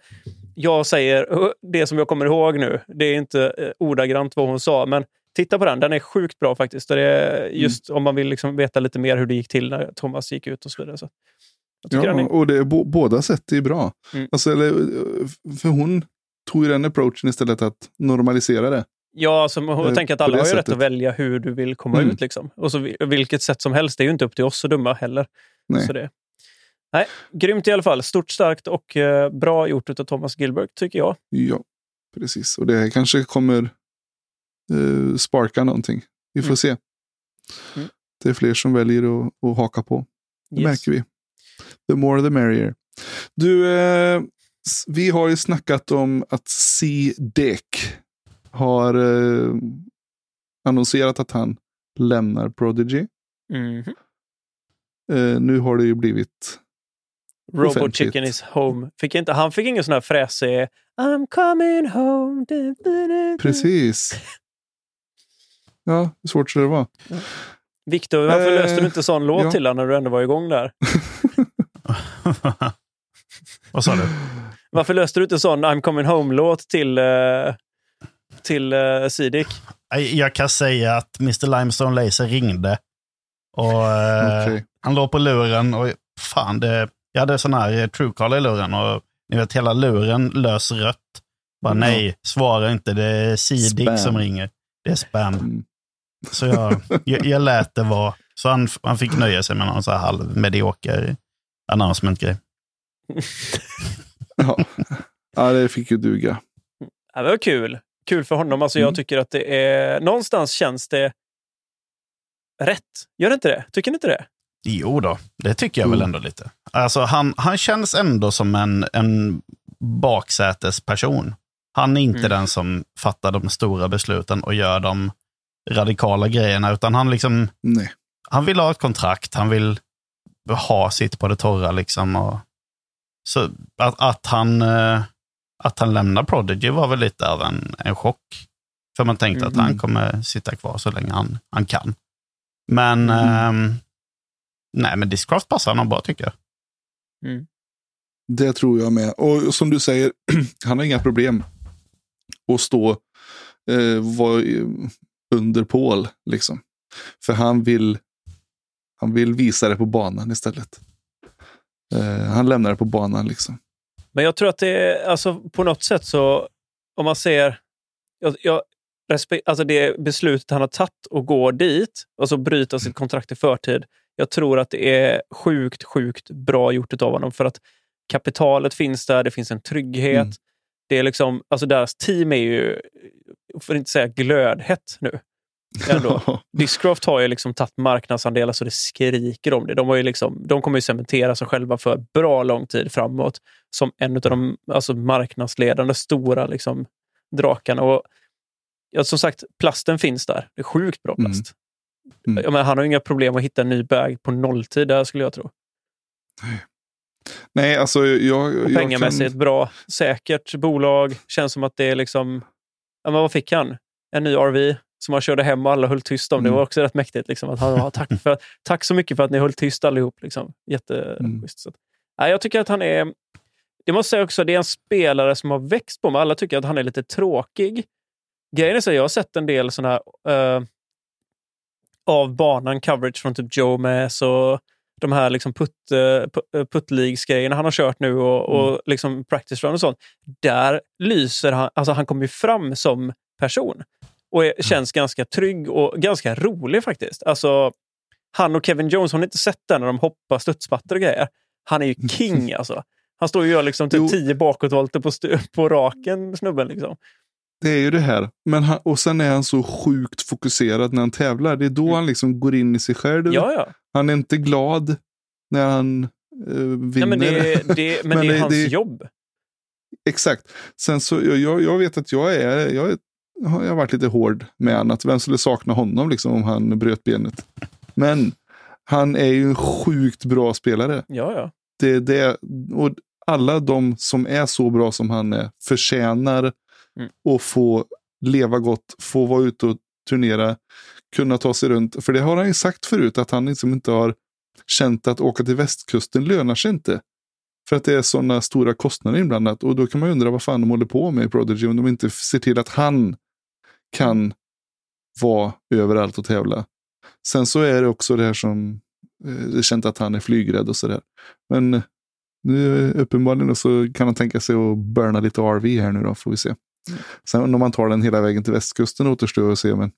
jag säger eh, det som jag kommer ihåg nu. Det är inte eh, ordagrant vad hon sa, men titta på den. Den är sjukt bra faktiskt. Och det är just om man vill liksom veta lite mer hur det gick till när Thomas gick ut och så vidare. Så Ja, är, och det bo- båda sätt är bra. Mm. Alltså, eller, eh, för hon tog ju den approachen istället att normalisera det. Ja, alltså, jag tänker att alla har ju rätt att välja hur du vill komma Mm. ut. Liksom. Och så vi- vilket sätt som helst. Det är ju inte upp till oss att döma heller. Nej. Så det. Nej, grymt i alla fall. Stort, starkt och eh, bra gjort av Thomas Gilbert, tycker jag. Ja, precis. Och det här kanske kommer eh, sparka någonting. Vi får Mm. se. Mm. Det är fler som väljer att, att haka på. Det Yes. märker vi. The more the merrier. Du, eh, vi har ju snackat om att C-Deck har eh, annonserat att han lämnar Prodigy. Mhm. Eh, nu har det ju blivit... Robot Offentligt. Chicken is home. Fick inte, han fick ingen sån här fräsig I'm coming home. Du, du, du. Precis. Ja, hur svårt ska det vara? Victor, varför Eh, löste du inte sån låt ja. till honom när du ändå var igång där? Vad sa du? Varför löste du inte sån I'm coming home-låt till, uh, till uh, Sidik? Jag kan säga att Mr Limestone Laser ringde. Och eh, Okej. Han låg på luren och fan, det, jag hade sån här eh, Truecaller i luren och ni vet hela luren lös rött. Bara Ja. nej, svara inte. Det är Sidik Spam. som ringer. Det är spam. Mm. Så jag, jag, jag lät det vara. Så han, han fick nöja sig med någon så här halv medioker announcement-grej. Ja. ja, det fick ju duga. Ja, det var kul. Kul för honom. Alltså, Mm. Jag tycker att det är... Någonstans känns det rätt. Gör det inte det? Tycker ni inte det? Jo då, det tycker jag väl Jo. ändå lite. Alltså han, han känns ändå som en, en baksätesperson. Han är inte Mm. den som fattar de stora besluten och gör de radikala grejerna, utan han liksom Nej. han vill ha ett kontrakt, han vill ha sitt på det torra. Liksom, och, så att, att, han, eh, att han lämnar Prodigy var väl lite av en, en chock. För man tänkte att Mm. han kommer sitta kvar så länge han, han kan. Men Mm. ehm, nej, men Discraft passar honom bra tycker jag. Det tror jag med. Och som du säger, han har inga problem att stå eh, vara i- under Paul. Liksom. För han vill, han vill visa det på banan istället. Eh, han lämnar det på banan. liksom. Men jag tror att det är, alltså på något sätt så, om man ser, jag, jag, alltså det beslutet han har tagit och gå dit, och så bryta sitt kontrakt i förtid. Jag tror att det är sjukt, sjukt bra gjort av honom för att kapitalet finns där, det finns en trygghet. Mm. Det är liksom, alltså deras team är ju, för att inte säga glödhett nu. Ändå. Discraft har ju liksom tagit marknadsandelar så det skriker om det. De, har ju liksom, de kommer ju cementera sig själva för bra lång tid framåt som en av de alltså marknadsledande stora liksom, drakarna. Och, ja, som sagt, plasten finns där. Det är sjukt bra Mm. plast. Mm. Jag menar, han har ju inga problem att hitta en ny bag på nolltid där skulle jag tro. Nej, alltså jag... Och pengamässigt kan- bra, säkert bolag. Känns som att det är liksom... Ja, men vad fick han? En ny RV som han körde hem och alla höll tyst om. Det Mm. var också rätt mäktigt. Liksom, att han, tack, för, tack så mycket för att ni höll tyst allihop. Liksom. Jätteschysst. Mm. Så att- Nej, jag tycker att han är... Det måste jag säga också, det är en spelare som har växt på mig. Alla tycker att han är lite tråkig. Grejen är så, jag har sett en del såna här, eh, av banan coverage från typ Joe Mass och de här liksom putt, eh, pu- puttleagues-grejerna han har kört nu och, och liksom practice run och sånt. Där lyser han, alltså han kommer ju fram som person och är, känns ganska trygg och ganska rolig faktiskt. Alltså, han och Kevin Jones, har ni inte sett den när de hoppar studsmattor och grejer? Han är ju king alltså. Han står ju och gör liksom typ Jo. tio bakåtvolter på, på raken, snubben. Liksom. Det är ju det här. Men han, och sen är han så sjukt fokuserad när han tävlar. Det är då han liksom går in i sig själv. Mm. Ja, ja. Han är inte glad när han eh, vinner. Nej, men det, är- det, men Men det är hans det- jobb. Exakt. Sen så, jag- jag, jag vet att jag är, jag, är, jag har varit lite hård med honom. Att vem skulle sakna honom liksom, om han bröt benet. Men han är ju en sjukt bra spelare. Ja, ja. Det, det, och alla de som är så bra som han är förtjänar Mm. att få leva gott, få vara ute och turnera, kunna ta sig runt. För det har han ju sagt förut, att han liksom inte har känt att åka till västkusten lönar sig inte. För att det är sådana stora kostnader inblandat. Och då kan man ju undra vad fan de håller på med i Prodigy om de inte ser till att han kan vara överallt och tävla. Sen så är det också det här som, eh, det är känt att han är flygrädd och sådär. Men nu eh, uppenbarligen så kan han tänka sig att burna lite RV här nu då, får vi se. Sen om man tar den hela vägen till västkusten återstår att se. Men,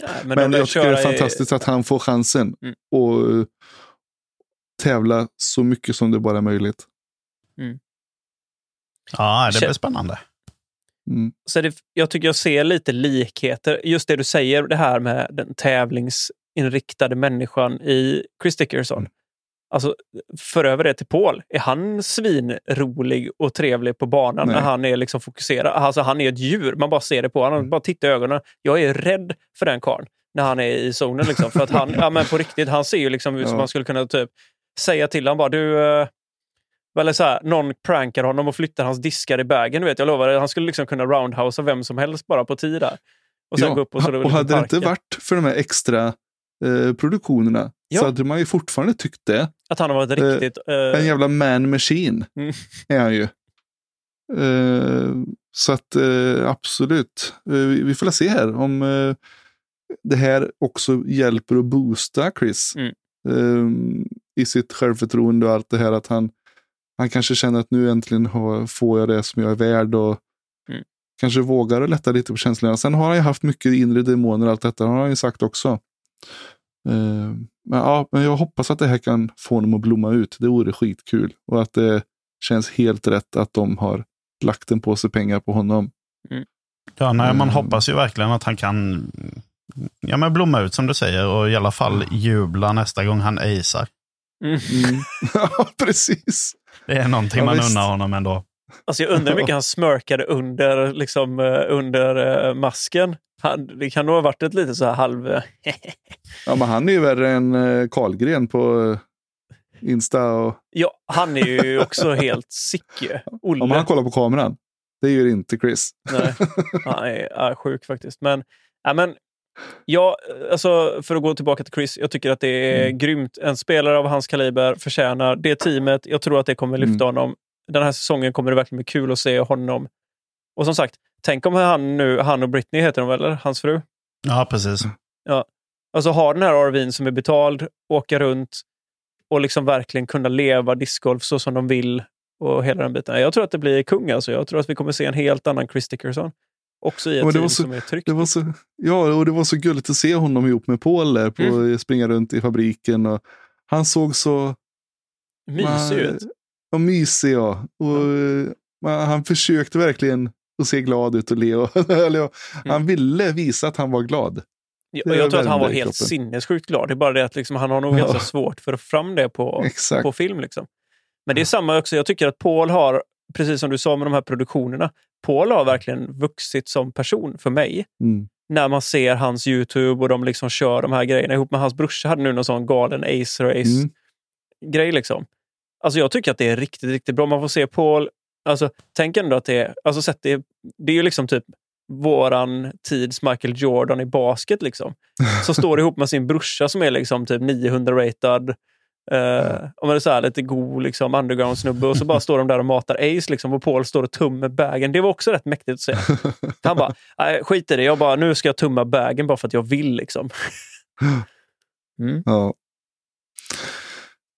Ja, men, om jag tycker det är köra i- fantastiskt att han får chansen. Mm. Och eh, tävla så mycket som det bara är möjligt. Ja, det blir spännande. Mm. Så det, jag tycker jag ser lite likheter. Just det du säger, det här med den tävlingsinriktade människan i Chris Dickerson. Mm. Alltså, för över det till Paul. Är han svinrolig och trevlig på banan Nej. när han är liksom fokuserad? Alltså, han är ett djur. Man bara ser det på honom. Mm. Bara titta i ögonen. Jag är rädd för den karln när han är i zonen. Liksom. För att han, ja, men på riktigt, han ser ju liksom ut som Ja. man skulle kunna typ säga till honom bara du... eh, eller så här, någon prankar honom och flyttar hans diskar i bagen. Vet, jag lovar, han skulle liksom kunna roundhousea vem som helst bara på tid där. Och sen Ja, gå upp och så och hade det inte varit för de här extra eh, produktionerna Ja. så hade man ju fortfarande tyckt det. Att han har varit Eh, riktigt... eh, En jävla man machine Mm. är han ju. Eh, så att eh, absolut. Eh, vi vi får se här om eh, det här också hjälper att boosta Chris. Mm. eh, I sitt självförtroende och allt det här att han, han kanske känner att nu äntligen har, får jag det som jag är värd och Mm. kanske vågar att lätta lite på känslorna. Sen har han ju haft mycket inre demoner och allt detta har han ju sagt också. Eh, men, ja, men jag hoppas att det här kan få honom att blomma ut. Det vore skitkul. Och att det känns helt rätt att de har lagt en påse pengar på honom. Ja, nej, man Mm. hoppas ju verkligen att han kan ja, men blomma ut som du säger och i alla fall jubla nästa gång han acear. mm. Mm. ja, precis. Det är någonting Ja, man visst. unnar honom ändå. Alltså jag undrar hur mycket han smörkade under, liksom, eh, under eh, masken. Han, det kan nog ha varit ett lite så här halv... eh, Ja, men han är ju värre än Karlgren på Insta. Och, ja, han är ju också helt sick. Olle. om han kollar på kameran. Det gör inte Chris. Nej, han är, är sjuk faktiskt. Men, ja, men ja, alltså, för att gå tillbaka till Chris. Jag tycker att det är Mm. grymt. En spelare av hans kaliber förtjänar det teamet. Jag tror att det kommer lyfta Mm. honom. Den här säsongen kommer det verkligen bli kul att se honom. Och som sagt, tänk om han nu, han och Britney heter de väl, eller? Hans fru? Ja, precis. Alltså ha den här RVn som är betald, åka runt och liksom verkligen kunna leva discgolf så som de vill och hela den biten. Jag tror att det blir kung alltså. Jag tror att vi kommer se en helt annan Chris Dickerson. Också i Ja, ett team så- som är tryggt. Det var så, ja, och det var så gulligt att se honom ihop med Paul där på Mm. springa runt i fabriken. Och han såg så Mysig ut. Ja, mysig ja. Och, eh, man, han försökte verkligen att se glad ut och le. och- ja, Mm. Han ville visa att han var glad. Jag, det jag tror att han var helt kroppen. sinnessjukt glad. Det är bara det att liksom, han har nog Ja. ganska svårt för att få fram det på, Exakt. på film. Liksom. Men det är samma också. Jag tycker att Paul har, precis som du sa med de här produktionerna, Paul har verkligen vuxit som person för mig. Mm. när man ser hans YouTube och de liksom kör de här grejerna ihop med hans brorsa. hade nu någon sån galen Ace Race Mm. grej. Liksom. Alltså jag tycker att det är riktigt, riktigt bra. Man får se Paul. Alltså, tänk ändå att det är, alltså, sett det, det är ju liksom typ våran tids Michael Jordan i basket. Liksom. Som står ihop med sin brorsa som är liksom typ 900-ratad. Uh, om det är så här lite god liksom, underground-snubbe och så bara står de där och matar Ace liksom, och Paul står och tummar bagen. Det var också rätt mäktigt att se. Han bara, "Nej, skit i det. Jag bara, nu ska jag tumma bagen bara för att jag vill. Liksom. Mm. Ja.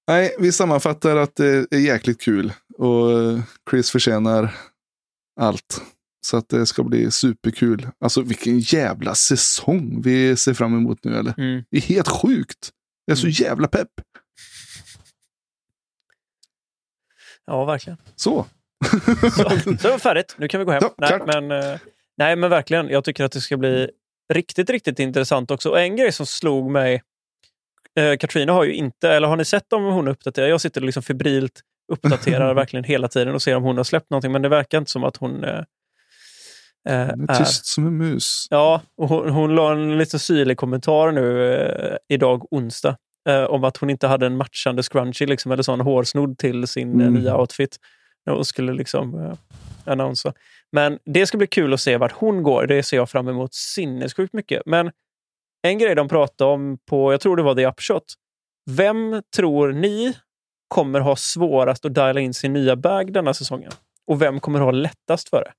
Nej, vi sammanfattar att det är jäkligt kul. Och eh, Chris förtjänar allt. Så att det ska bli superkul. Alltså vilken jävla säsong vi ser fram emot nu eller? Mm. Det är helt sjukt. Jag är så Mm. jävla pepp. Ja, verkligen. Så. Så, så det färdigt. Nu kan vi gå hem. Ja, nej, klart. men, eh, nej, men verkligen. Jag tycker att det ska bli riktigt, riktigt intressant också. Och en grej som slog mig. Eh, Katrina har ju inte, eller har ni sett om hon uppdaterar? Jag sitter liksom febrilt uppdaterar verkligen hela tiden och ser om hon har släppt någonting. Men det verkar inte som att hon eh, eh, Det är tyst som en mus. Ja, och hon, hon la en liten syrlig kommentar nu eh, idag, onsdag, eh, om att hon inte hade en matchande scrunchie liksom, eller sån hårsnodd till sin eh, Mm. nya outfit. Hon skulle liksom eh, annonsa. Men det ska bli kul att se vart hon går. Det ser jag fram emot sinnessjukt mycket. Men en grej de pratade om på, jag tror det var The Upshot. Vem tror ni kommer ha svårast att diala in sin nya bag denna säsongen? Och vem kommer ha lättast för det?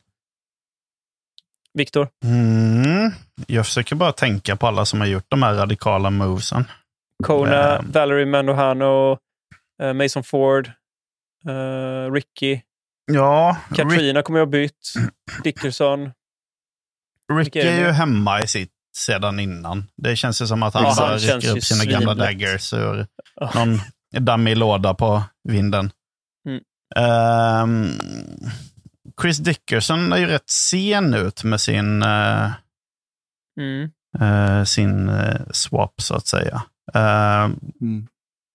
Viktor? Mm. Jag försöker bara tänka på alla som har gjort de här radikala movesen. Kona, Ehm. Valerie Mandohano, eh, Mason Ford, eh, Ricky. Ja, Rick, Katrina kommer jag ha bytt. Dickerson. Rick vilka är ju hemma i sitt sedan innan. Det känns ju som att han Ja, bara han rycker upp sina gamla daggers ur Ja. någon dammig låda på vinden. Mm. Ehm, Chris Dickerson är ju rätt sen ut med sin, eh, Mm. eh, sin eh, swap, så att säga. Ehm, Mm.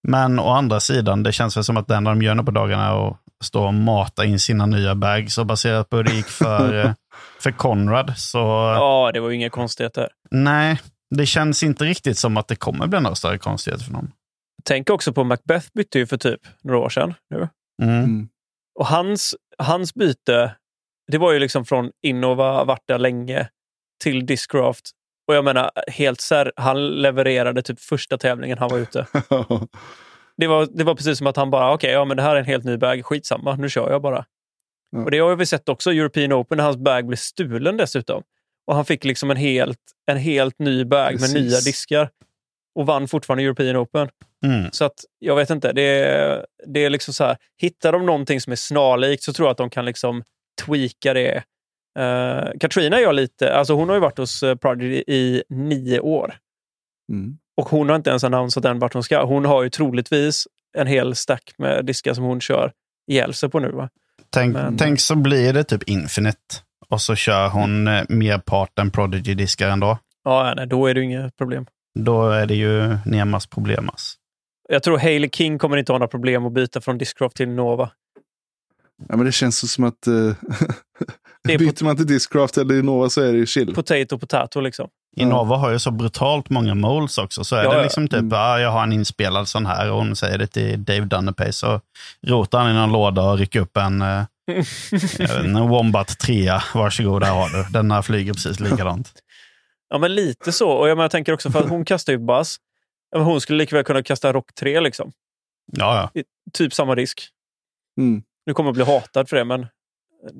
men å andra sidan, det känns väl som att det enda de gör nu på dagarna är att stå och mata in sina nya bags. Och baserat på hur det gick för, eh, för Conrad, så Ja, det var ju inga konstigheter. nej, det känns inte riktigt som att det kommer bli några större konstigheter för någon. Tänk också på Macbeth bytte ju för typ några år sedan. Nu. Mm. Mm. Och hans, hans byte, det var ju liksom från Innova, varit där länge, till Discraft. Och jag menar, helt sär, han levererade typ första tävlingen han var ute. Det var, det var precis som att han bara, okej, ja men det här är en helt ny bag, skitsamma, nu kör jag bara. Ja. Och det har vi sett också i European Open, när hans bag blev stulen dessutom. Och han fick liksom en helt, en helt ny bag med Precis. nya diskar. Och vann fortfarande European Open. Mm. Så att, jag vet inte, det är, det är liksom så här, hittar de någonting som är snarlikt så tror jag att de kan liksom tweaka det. Uh, Katrina jag lite, alltså hon har ju varit hos uh, Prodigy i nio år. Mm. Och hon har inte ens annonsat än vart hon ska. Hon har ju troligtvis en hel stack med diskar som hon kör ihjäl sig på nu. Va? Tänk, Men- tänk så blir det typ Infinite. Och så kör hon eh, merparten Prodigy-diskar ändå. Ja, nej, då är det ju inget problem. Då är det ju Nemas problemas. Jag tror Hailey King kommer inte ha några problem att byta från Discraft till Nova. Ja, men det känns som att uh, Det är byter man till Discraft eller Innova så är det ju chill. Potato, potato liksom. Innova har ju så brutalt många moles också. Så är Ja, det ja. liksom typ, Mm. ah, jag har en inspelad sån här och hon säger det till Dave Dunnepace. Så rotar han i någon låda och rycker upp en, eh, en Wombat 3. Varsågod, här har du. Den här flyger precis likadant. Ja, men lite så. Och jag, menar, jag tänker också för att hon kastar ju men Hon skulle lika väl kunna kasta Rock 3 liksom. Ja, ja. Typ samma disk. Mm. Nu kommer jag bli hatad för det, men...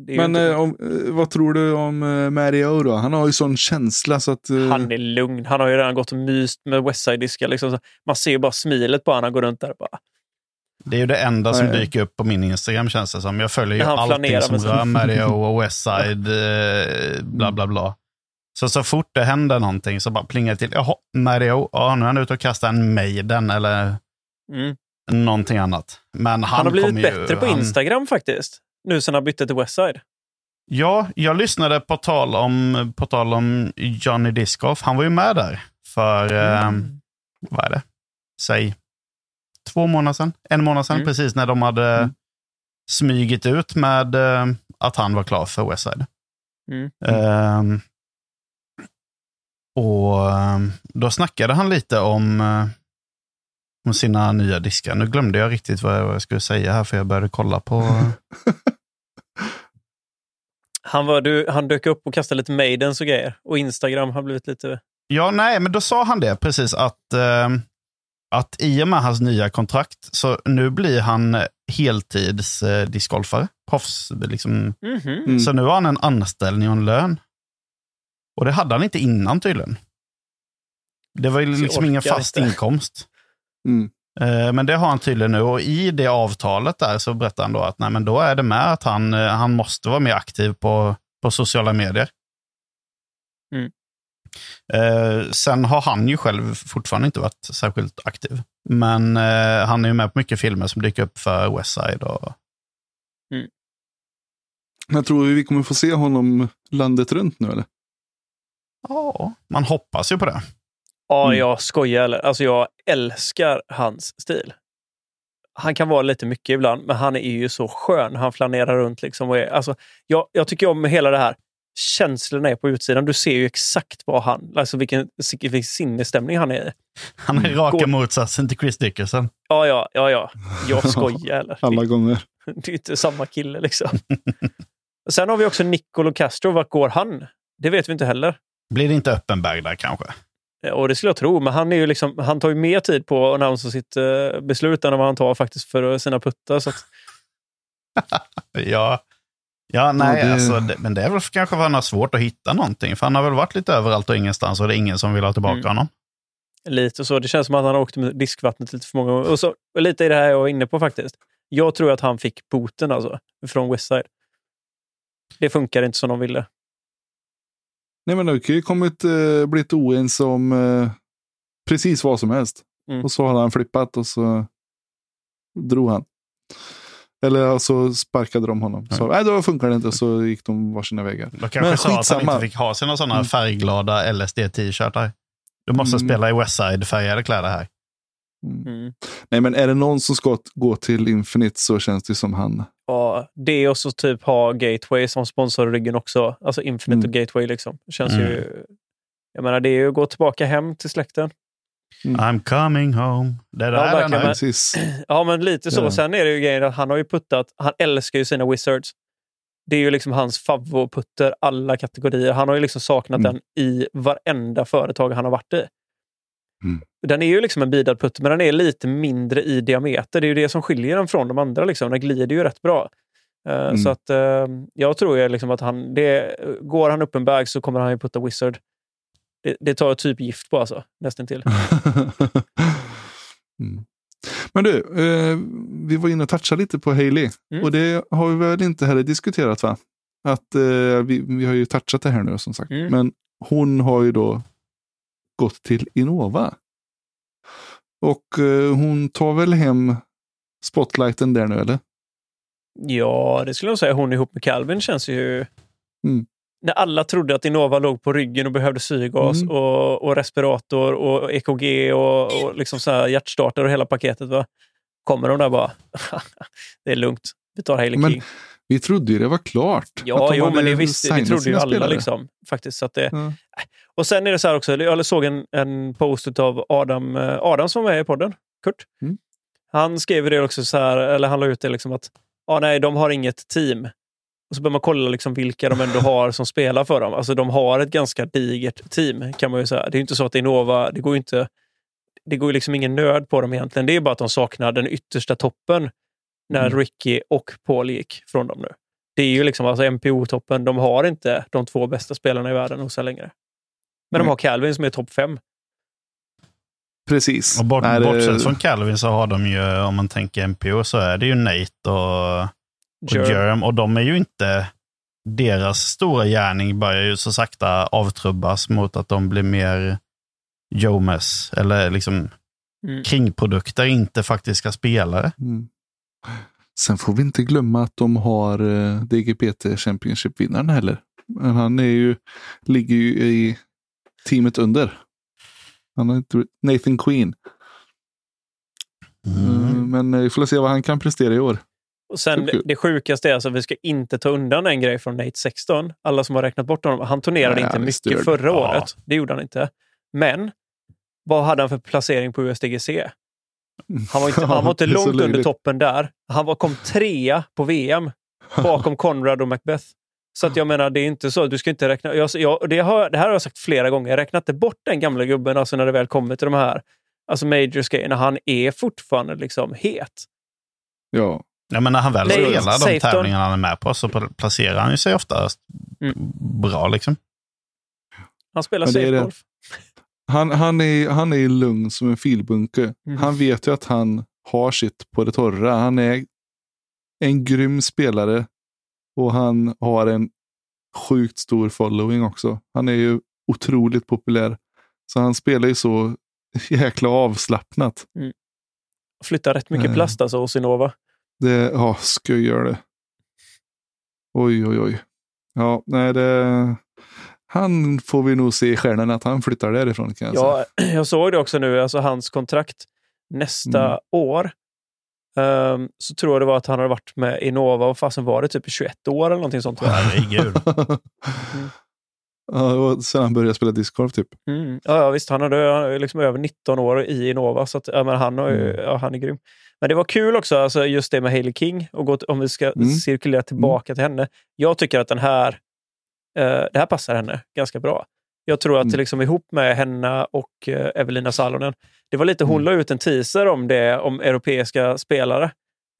Ju Men inte... eh, om, eh, vad tror du om uh, Mario då? Han har ju sån känsla så att... eh, Han är lugn. Han har ju redan gått och myst med Westside-diskar. Liksom. Så Man ser ju bara smilet på honom. Han går runt där och bara... Det är ju det enda som dyker upp på min Instagram känns det som. Jag följer ju allting som rör Mario och Westside, eh, bla bla bla. Så så fort det händer någonting så bara plingar det till. Jaha, Mario, ja, nu är han ute och kastar en Maiden eller Mm. någonting annat. Men han, Han, har blivit kommer bättre ju, på han- Instagram faktiskt. Nu sen han bytte till Westside. Ja, jag lyssnade på tal om, på tal om Johnny Discoff. Han var ju med där för, eh, vad är det? Säg två månader sedan, en månad sedan, Mm. precis när de hade Mm. smygit ut med eh, att han var klar för Westside. Mm. Ehm, och ehm, då snackade han lite om, eh, om sina nya diskar. Nu glömde jag riktigt vad jag, skulle säga här, för jag började kolla på... Han, var, du, han dök upp och kastade lite Maidens och grejer. Och Instagram har blivit lite... Ja, nej, men då sa han det precis att, eh, att i och med hans nya kontrakt, så nu blir han heltids eh, discgolfare. Proffs, liksom. Mhm. Mm. Så nu har han en anställning och en lön. Och det hade han inte innan tydligen. Det var ju liksom ingen fast inte. inkomst. Mm. Eh, Men det har han tydligen nu och i det avtalet där så berättar han då att nej, men då är det med att han, eh, han måste vara mer aktiv på, på sociala medier. Mm. Eh, sen har han ju själv fortfarande inte varit särskilt aktiv. Men eh, han är ju med på mycket filmer som dyker upp för Westside. Och, Jag tror vi kommer få se honom landet runt nu eller? ja, man hoppas ju på det. Ja, Mm. jag skojar eller? Alltså jag älskar hans stil. Han kan vara lite mycket ibland, men han är ju så skön. Han flanerar runt liksom. Och är, alltså, jag, jag tycker om hela det här. Känslorna är på utsidan. Du ser ju exakt vad han, alltså vilken, vilken sinnesstämning han är i. Han är raka Går- motsatsen till Chris Dickerson. Ja, ja, ja, ja. Jag skojar eller? Alla gånger. Det är inte samma kille liksom. Sen har vi också Nicolo Castro. Vart går han? Det vet vi inte heller. Blir det inte öppen bag där kanske? Ja, Och det skulle jag tro, men han, är ju liksom, han tar ju mer tid på att annonsera sitt eh, beslut än vad han tar faktiskt för sina puttar. Så att, Ja, ja nej, det- Alltså, det, men det är väl kanske för att han har svårt att hitta någonting. För han har väl varit lite överallt och ingenstans och det är ingen som vill ha tillbaka Mm. honom. lite så. Det känns som att han har åkt med diskvattnet lite för många gånger. Och, så, och lite i det här jag var inne på faktiskt. Jag tror att han fick boten alltså, från Westside. Det funkar inte som de ville. Nej, men det kan ju kommit, eh, blivit oense om eh, precis vad som helst. Mm. Och så har han flippat och så drog han. Eller så sparkade de honom. Så, nej, då funkar det inte och så gick de varsina vägar. De kanske Men sa att han inte fick ha sina sådana Mm. färgglada LSD-t-shirtar. Du måste Mm. spela i Westside-färgade kläder här. Mm. Mm. Nej, men är det någon som ska gå till Infinite så känns det som han. Ja, det och så typ ha Gateway som sponsor i ryggen också. Alltså Infinite Mm. och Gateway liksom. Känns Mm. ju... Jag menar, det är ju att gå tillbaka hem till släkten. I'm coming home. Det är Ja, där verkligen, är. men- Precis. Ja, men lite så. Ja. Sen är det ju grejen att han har ju puttat. Han älskar ju sina Wizards. Det är ju liksom hans favoritputter alla kategorier. Han har ju liksom saknat Mm. den i varenda företag han har varit i. Mm. Den är ju liksom en bidad putter, men den är lite mindre i diameter. Det är ju det som skiljer den från de andra. Liksom. Den glider ju rätt bra. Eh, Mm. Så att eh, jag tror ju liksom att han... Det, går han upp en bag så kommer han ju putta Wizard. Det, det tar typ gift på alltså, nästan till. mm. Men du, eh, vi var inne och touchade lite på Hailey. Mm. Och det har vi väl inte heller diskuterat va? Att eh, vi, vi har ju touchat det här nu som sagt. Mm. Men hon har ju då gått till Innova. Och eh, hon tar väl hem spotlighten där nu eller? Ja, det skulle jag säga. Hon ihop med Calvin känns ju... Mm. När alla trodde att Innova låg på ryggen och behövde syrgas Mm. och, och respirator och EKG och, och liksom så här hjärtstartare och hela paketet. Va? Kommer de där bara, det är lugnt. Vi tar Hailey Men King. Vi trodde ju det var klart. Ja, jo, men det, visste, signat trodde ju alla. spelare. Liksom, faktiskt, så att det, Ja. Och sen är det så här också, jag såg en, en post av Adam, eh, Adam som var med i podden, Kurt. Mm. Han skrev det också så här, eller han la ut det liksom att ah, nej, de har inget team. Och så börjar man kolla liksom vilka de ändå har som spelar för dem. Alltså de har ett ganska digert team kan man ju säga. Det är ju inte så att Innova, det går ju inte, det går liksom ingen nöd på dem egentligen. Det är bara att de saknar den yttersta toppen när Mm. Ricky och Paul gick från dem nu. Det är ju liksom alltså MPO-toppen. De har inte de två bästa spelarna i världen hos sig längre. Men de Nej. har Calvin som är topp fem. Precis. Och bort, Nej, det- bortsett från Calvin så har de ju, om man tänker MPO, så är det ju Nate och, och Jerm. Jerm. Och de är ju inte... Deras stora gärning börjar ju så sakta avtrubbas mot att de blir mer Jomes, eller liksom Mm. kringprodukter, inte faktiska spelare. Mm. Sen får vi inte glömma att de har eh, DGPT Championship-vinnaren heller. Men han är ju, ligger ju i teamet under. Han har inte, Nathan Queen. Mm, men eh, vi får se vad han kan prestera i år. Och sen det, det sjukaste är alltså, vi ska inte ta undan en grej från Nate 16. Alla som har räknat bort honom. Han turnerade Nej, inte han mycket förra Ja. året. Det gjorde han inte. Men vad hade han för placering på USDGC? Han var inte, han var inte långt under toppen där. Han var, kom trea på VM bakom Conrad och Macbeth. Så att jag menar, det är inte så. Du ska inte räkna... Jag, jag, det, har, det här har jag sagt flera gånger. Jag räknar inte bort den gamla gubben alltså när det väl kommer till de här alltså majors grejerna. Han är fortfarande liksom het. Ja. Ja, men när han väl spelar de tävlingarna han är med på så placerar han ju sig ofta Mm. bra. liksom. Han spelar Men det är safe det. golf. Han, han, är, han är lugn som en filbunke. Mm. Han vet ju att han har sitt på det torra. Han är en grym spelare och han har en sjukt stor following också. Han är ju otroligt populär. Så han spelar ju så jäkla avslappnat. Flyttar rätt mycket Eh. plast alltså hos Innova. Det, ja, ska jag göra det. Oj, oj, oj. Ja, nej, det... Han får vi nog se i stjärnorna att han flyttar därifrån kan jag säga. Ja, jag såg det också nu, alltså hans kontrakt nästa Mm. år. Ehm, så tror jag det var att han hade varit med Innova, vad fasen var det, typ i 21 år eller någonting sånt. Herregud. ja, det var sen han började spela discgolf typ. Mm. Ja, ja, visst, han är liksom över 19 år i Innova, så att, ja, men han, har ju, Mm. ja, han är grym. Men det var kul också, alltså, just det med Hailey King, och gå till, om vi ska Mm. cirkulera tillbaka till henne. Jag tycker att den här, eh, det här passar henne ganska bra. Jag tror att Mm. liksom ihop med henne och eh, Evelina Salonen, det var lite, hon Mm. la ut en teaser om det, om europeiska spelare.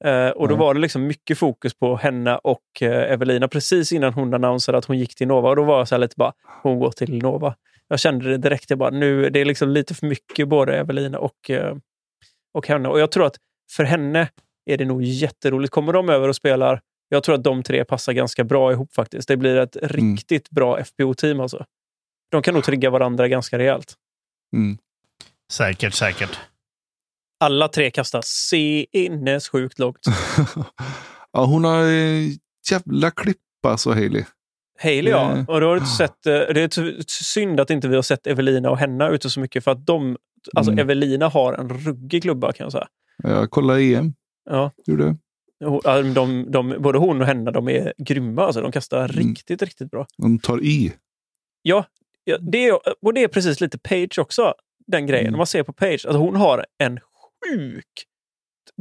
Eh, och då var det liksom mycket fokus på henne och eh, Evelina precis innan hon annonserade att hon gick till Nova. Och då var jag så lite bara, hon går till Nova. Jag kände det direkt. Jag bara, nu, det är liksom lite för mycket både Evelina och, eh, och henne. Och jag tror att för henne är det nog jätteroligt. Kommer de över och spelar, jag tror att de tre passar ganska bra ihop faktiskt. Det blir ett riktigt bra FPO-team alltså. De kan nog trigga varandra ganska rejält. Mm. Säkert, säkert. Alla tre kastar sinnessjukt lågt. ja, hon har eh, jävla klippa så Hailey. Hailey ja. Och då har du sett, eh, det är synd att inte vi har sett Evelina och Henna ute så mycket för att de, alltså Mm. Evelina har en ruggig klubba kan jag säga. Jag kollade EM. Ja, Gjorde de, de, både hon och Henna de är grymma. Alltså. De kastar Mm. riktigt, riktigt bra. De tar i. Ja, ja det är, och det är precis lite Page också, den grejen. Mm. Man ser på Page, att hon har en sjukt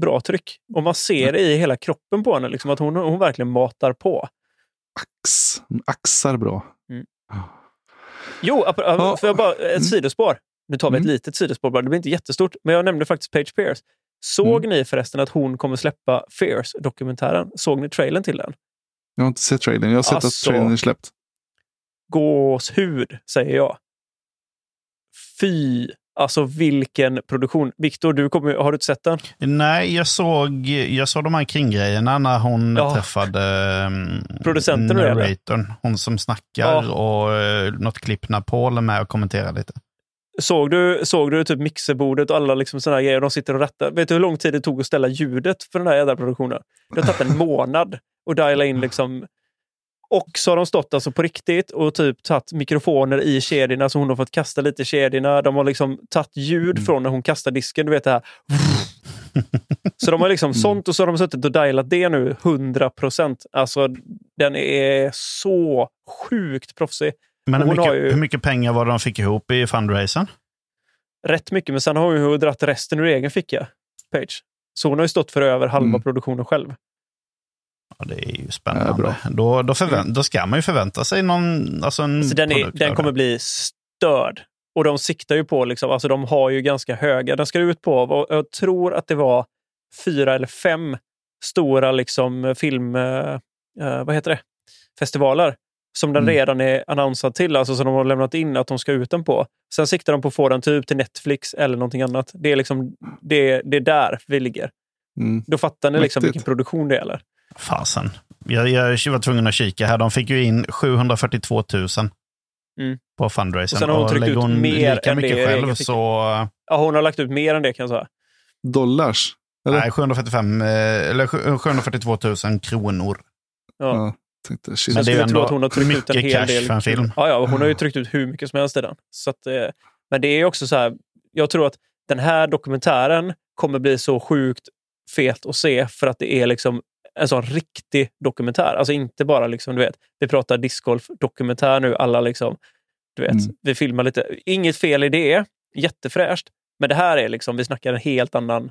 bra tryck. Och man ser det i hela kroppen på henne, liksom, att hon, hon verkligen matar på. Ax. Hon axar bra. Mm. Jo, ap- Ja. för jag bara, ett Mm. sidospår. Nu tar vi ett Mm. litet sidospår bara, det blir inte jättestort. Men jag nämnde faktiskt Page Pierce. Såg Mm. ni förresten att hon kommer släppa Fierce-dokumentären? Såg ni trailern till den? Jag har inte sett trailern. Jag har sett Alltså. att trailern är släppt. Gåshud, säger jag. Fy! Alltså vilken produktion. Viktor, du kommer, har du inte sett den? Nej, jag såg, jag såg de här kringgrejerna när hon Ja. träffade um, Producenten narratorn. Hon som snackar Ja. och uh, något klipp när Paul är med och kommenterar lite. Såg du, såg du typ mixerbordet och alla liksom såna grejer? De sitter och rattar. Vet du hur lång tid det tog att ställa ljudet för den här jävla produktionen? Det har tagit en månad att diala in liksom. Och så har de stått alltså på riktigt och typ tagit mikrofoner i kedjorna så hon har fått kasta lite i kedjorna. De har liksom tagit ljud Mm. från när hon kastar disken. Du vet det här. Så de har liksom sånt och så har de suttit och dialat det nu 100 procent. Alltså den är så sjukt proffsig. Men hur mycket, ju- hur mycket pengar var det de fick ihop i fundraisen? rätt mycket, men sen har hon ju dragit resten ur egen ficka, Page. Så hon har ju stått för över halva Mm. produktionen själv. Ja, det är ju Ja, spännande. bra. då, då, förvänt, då ska man ju förvänta sig någon alltså en Så den, är, den kommer bli störd. Och de siktar ju på, liksom, alltså de har ju ganska höga, den ska ut på, vad- jag tror att det var fyra eller fem stora liksom, film, eh, eh, vad heter det, festivaler som den Mm. redan är annonsad till, alltså som de har lämnat in att de ska ut den på. Sen siktar de på att få den typ till Netflix eller någonting annat. Det är, liksom, det, det är där vi ligger. Mm. Då fattar ni liksom Mäktigt. vilken produktion det gäller. Fasen. Jag, jag var tvungen att kika här. De fick ju in 742 000 Mm. på fundraisen. Och sen har hon tryckt lägger ut hon mer lika än det mycket egen själv så... Ja, hon har lagt ut mer än det kan jag säga. Dollars? Eller? Nej, 745, eh, eller 742 000 kronor. Ja. Ja. Tänkte, shit. Men det är skulle ändå att hon har tryckt ut mycket en hel cash del. för en film. Ja, ja, hon har ju tryckt ut hur mycket som helst i den. Så att, eh, men det är också så här, jag tror att den här dokumentären kommer bli så sjukt fet att se för att det är liksom en sån riktig dokumentär. Alltså inte bara liksom, du vet, vi pratar discgolf-dokumentär nu, alla liksom, du vet, Mm. vi filmar lite. Inget fel i det, jättefräscht. Men det här är liksom, vi snackar en helt annan,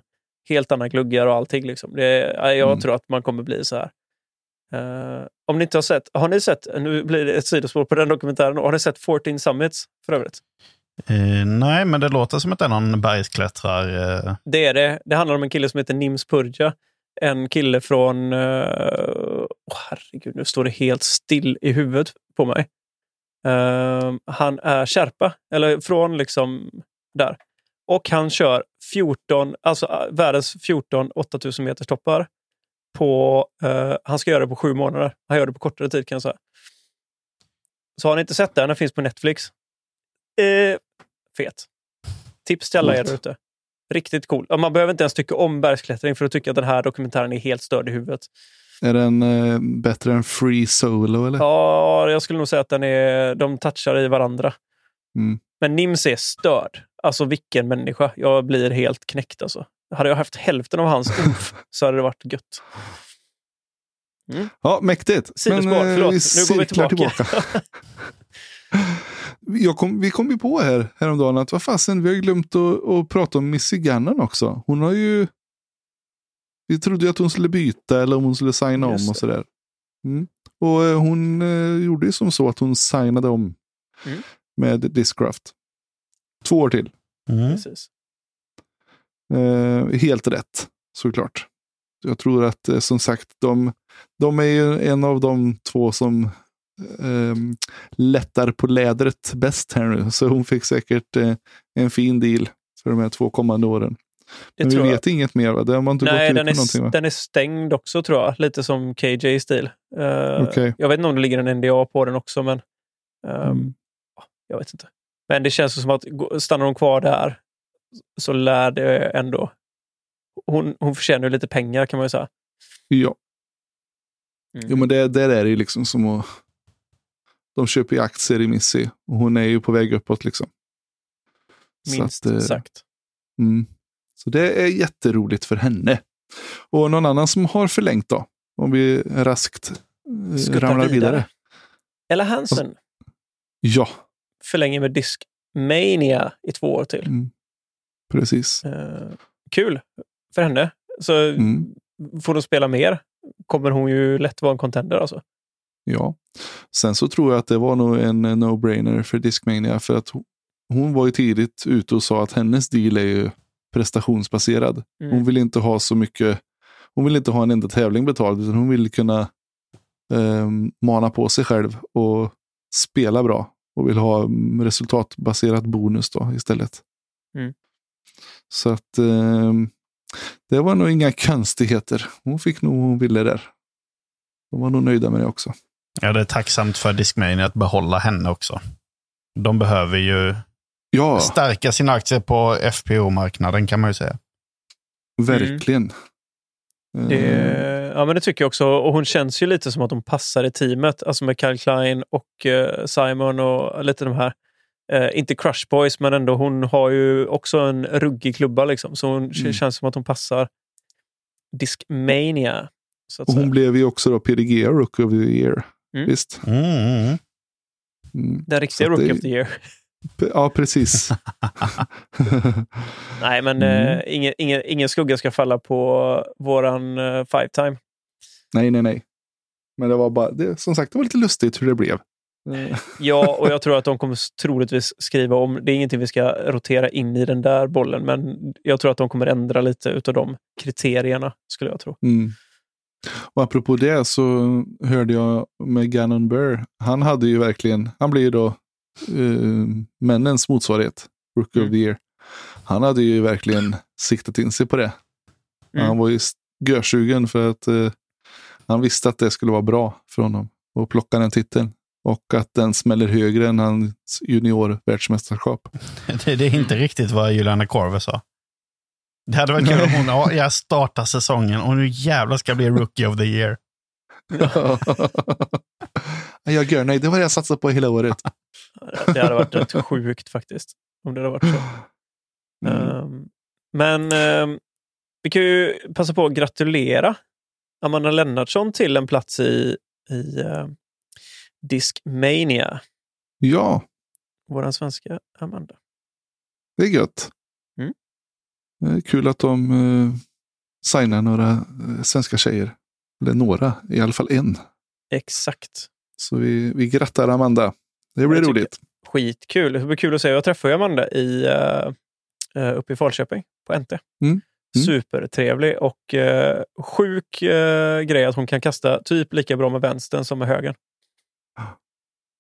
helt anna gluggar och allting. Liksom. Det, jag Mm. tror att man kommer bli så här. Eh, om ni inte har sett, har ni sett, nu blir det ett sidospår på den dokumentären, har ni sett 14 Summits för övrigt? Eh, nej, men det låter som att det är någon bergsklättrar... Eh, Det är det. Det handlar om en kille som heter Nims Purja. En kille från... Uh, oh, herregud, nu står det helt still i huvudet på mig. Eh, han är Sherpa, eller från liksom där. Och han kör 14, alltså eh, världens 14 8000 meters toppar. På, eh, han ska göra det på sju månader. Han gör det på kortare tid kan jag säga. Så har ni inte sett den, den finns på Netflix. Eh, fet. Tips till alla er ute. Riktigt cool. Man behöver inte ens tycka om bergsklättring för att tycka att den här dokumentären är helt störd i huvudet. Är den eh, bättre än Free Solo eller? Ja, jag skulle nog säga att den är, de touchar i varandra. Mm. Men Nims är störd. Alltså vilken människa. Jag blir helt knäckt alltså. Hade jag haft hälften av hans umf så hade det varit gött. Ja, mäktigt. Sidospår, eh, förlåt. Nu går vi cirklar tillbaka. Jag kom, vi kom ju på här häromdagen att vad fasen, vi har glömt att, att prata om Missy Gannon också. Hon har ju... Vi trodde ju att hon skulle byta eller om hon skulle signa Just om och sådär. Mm. Och eh, hon eh, gjorde ju som så att hon signade om Mm. med Discraft. Två år till. mm. Precis. Eh, helt rätt, såklart. Jag tror att eh, som sagt, de, de är ju en av de två som eh, lättar på lädret bäst här nu. Så hon fick säkert eh, en fin deal för de här två kommande åren. Det Men vi tror jag. vet inget mer va? Det har man inte Nej, gått ut med är, någonting va? den är stängd också tror jag. Lite som KJ-stil. Uh, Okej. Jag vet inte om det ligger en NDA på den också, men eh, Mm. jag vet inte. Men det känns som att stannar hon kvar där så lär det ändå... Hon, hon förtjänar lite pengar kan man ju säga. Ja. Mm. Jo, men det, där är det ju liksom som att... De köper ju aktier i Missy och hon är ju på väg uppåt liksom. Så Minst att, eh, sagt. Mm. Så det är jätteroligt för henne. Och någon annan som har förlängt då? Om vi raskt eh, Skuttar ramlar vidare. vidare. Ella Hansen Ja, förlänger med Discmania i två år till. mm. precis. Eh, kul för henne. Så Mm. får de spela mer kommer hon ju lätt vara en contender. Alltså. Ja. Sen så tror jag att det var nog en eh, no-brainer för Discmania. För att hon, var ju tidigt ute och sa att hennes deal är ju prestationsbaserad. Mm. Hon vill inte ha så mycket. Hon vill inte ha en enda tävling betald. Utan hon vill kunna eh, mana på sig själv och spela bra. Och vill ha mm, resultatbaserat bonus då istället. Mm. Så att eh, det var nog inga konstigheter. Hon fick nog hon ville där. De var nog nöjda med det också. Ja, det är tacksamt för Discmania att behålla henne också. De behöver ju Ja, stärka sina aktier på FPO-marknaden kan man ju säga. verkligen. Det, Eh, ja, men det tycker jag också. Och hon känns ju lite som att hon passar i teamet. Alltså med Kyle Klein och eh, Simon och lite de här. Eh, inte Crush Boys, men ändå hon har ju också en ruggig klubba. Liksom, så hon Mm. känns som att hon passar Discmania. Så att och hon säga. blev ju också då PDG Rookie of the Year. Mm. Visst? Mm, mm. Mm. Den riktiga det- Rookie of the Year. Ja, precis. Nej, men Mm. eh, ingen, ingen, ingen skugga ska falla på våran eh, five time. nej, nej, nej. Men det var bara, det, som sagt, det var lite lustigt hur det blev. Eh, Ja, och jag tror att de kommer troligtvis skriva om. Det är ingenting vi ska rotera in i den där bollen, men jag tror att de kommer ändra lite utav de kriterierna, skulle jag tro. Mm. Och apropå det så hörde jag med Gannon Burr. Han hade ju verkligen, han blir ju då eh, männens motsvarighet, Rookie Mm. of the Year. Han hade ju verkligen siktat in sig på det. Mm. Han var ju görsugen för att eh, han visste att det skulle vara bra för honom att plocka den titeln. Och att den smäller högre än hans junior-världsmästerskap. Det, det är inte riktigt vad Juliana Korver sa. Det hade varit kul om hon, ja, jag startar säsongen och nu jävlar ska jag bli rookie of the year. jag gör nej, det var det jag satsade på hela året. Det hade varit rätt sjukt faktiskt, om det hade varit så. Mm. Ehm, men ehm, vi kan ju passa på att gratulera Amanda Lennartsson till en plats i, i uh, Discmania. Ja, Vår svenska Amanda. det är gött. Är kul att de uh, signar några eh, svenska tjejer. Eller några, i alla fall en. Exakt. Så vi, vi grattar Amanda. Det blir roligt. Skitkul. Det blir kul att se. Jag träffade Amanda i, uh, uppe i Falköping på NT. Mm. Mm. Supertrevlig och uh, sjuk uh, grej att hon kan kasta typ lika bra med vänstern som med högern.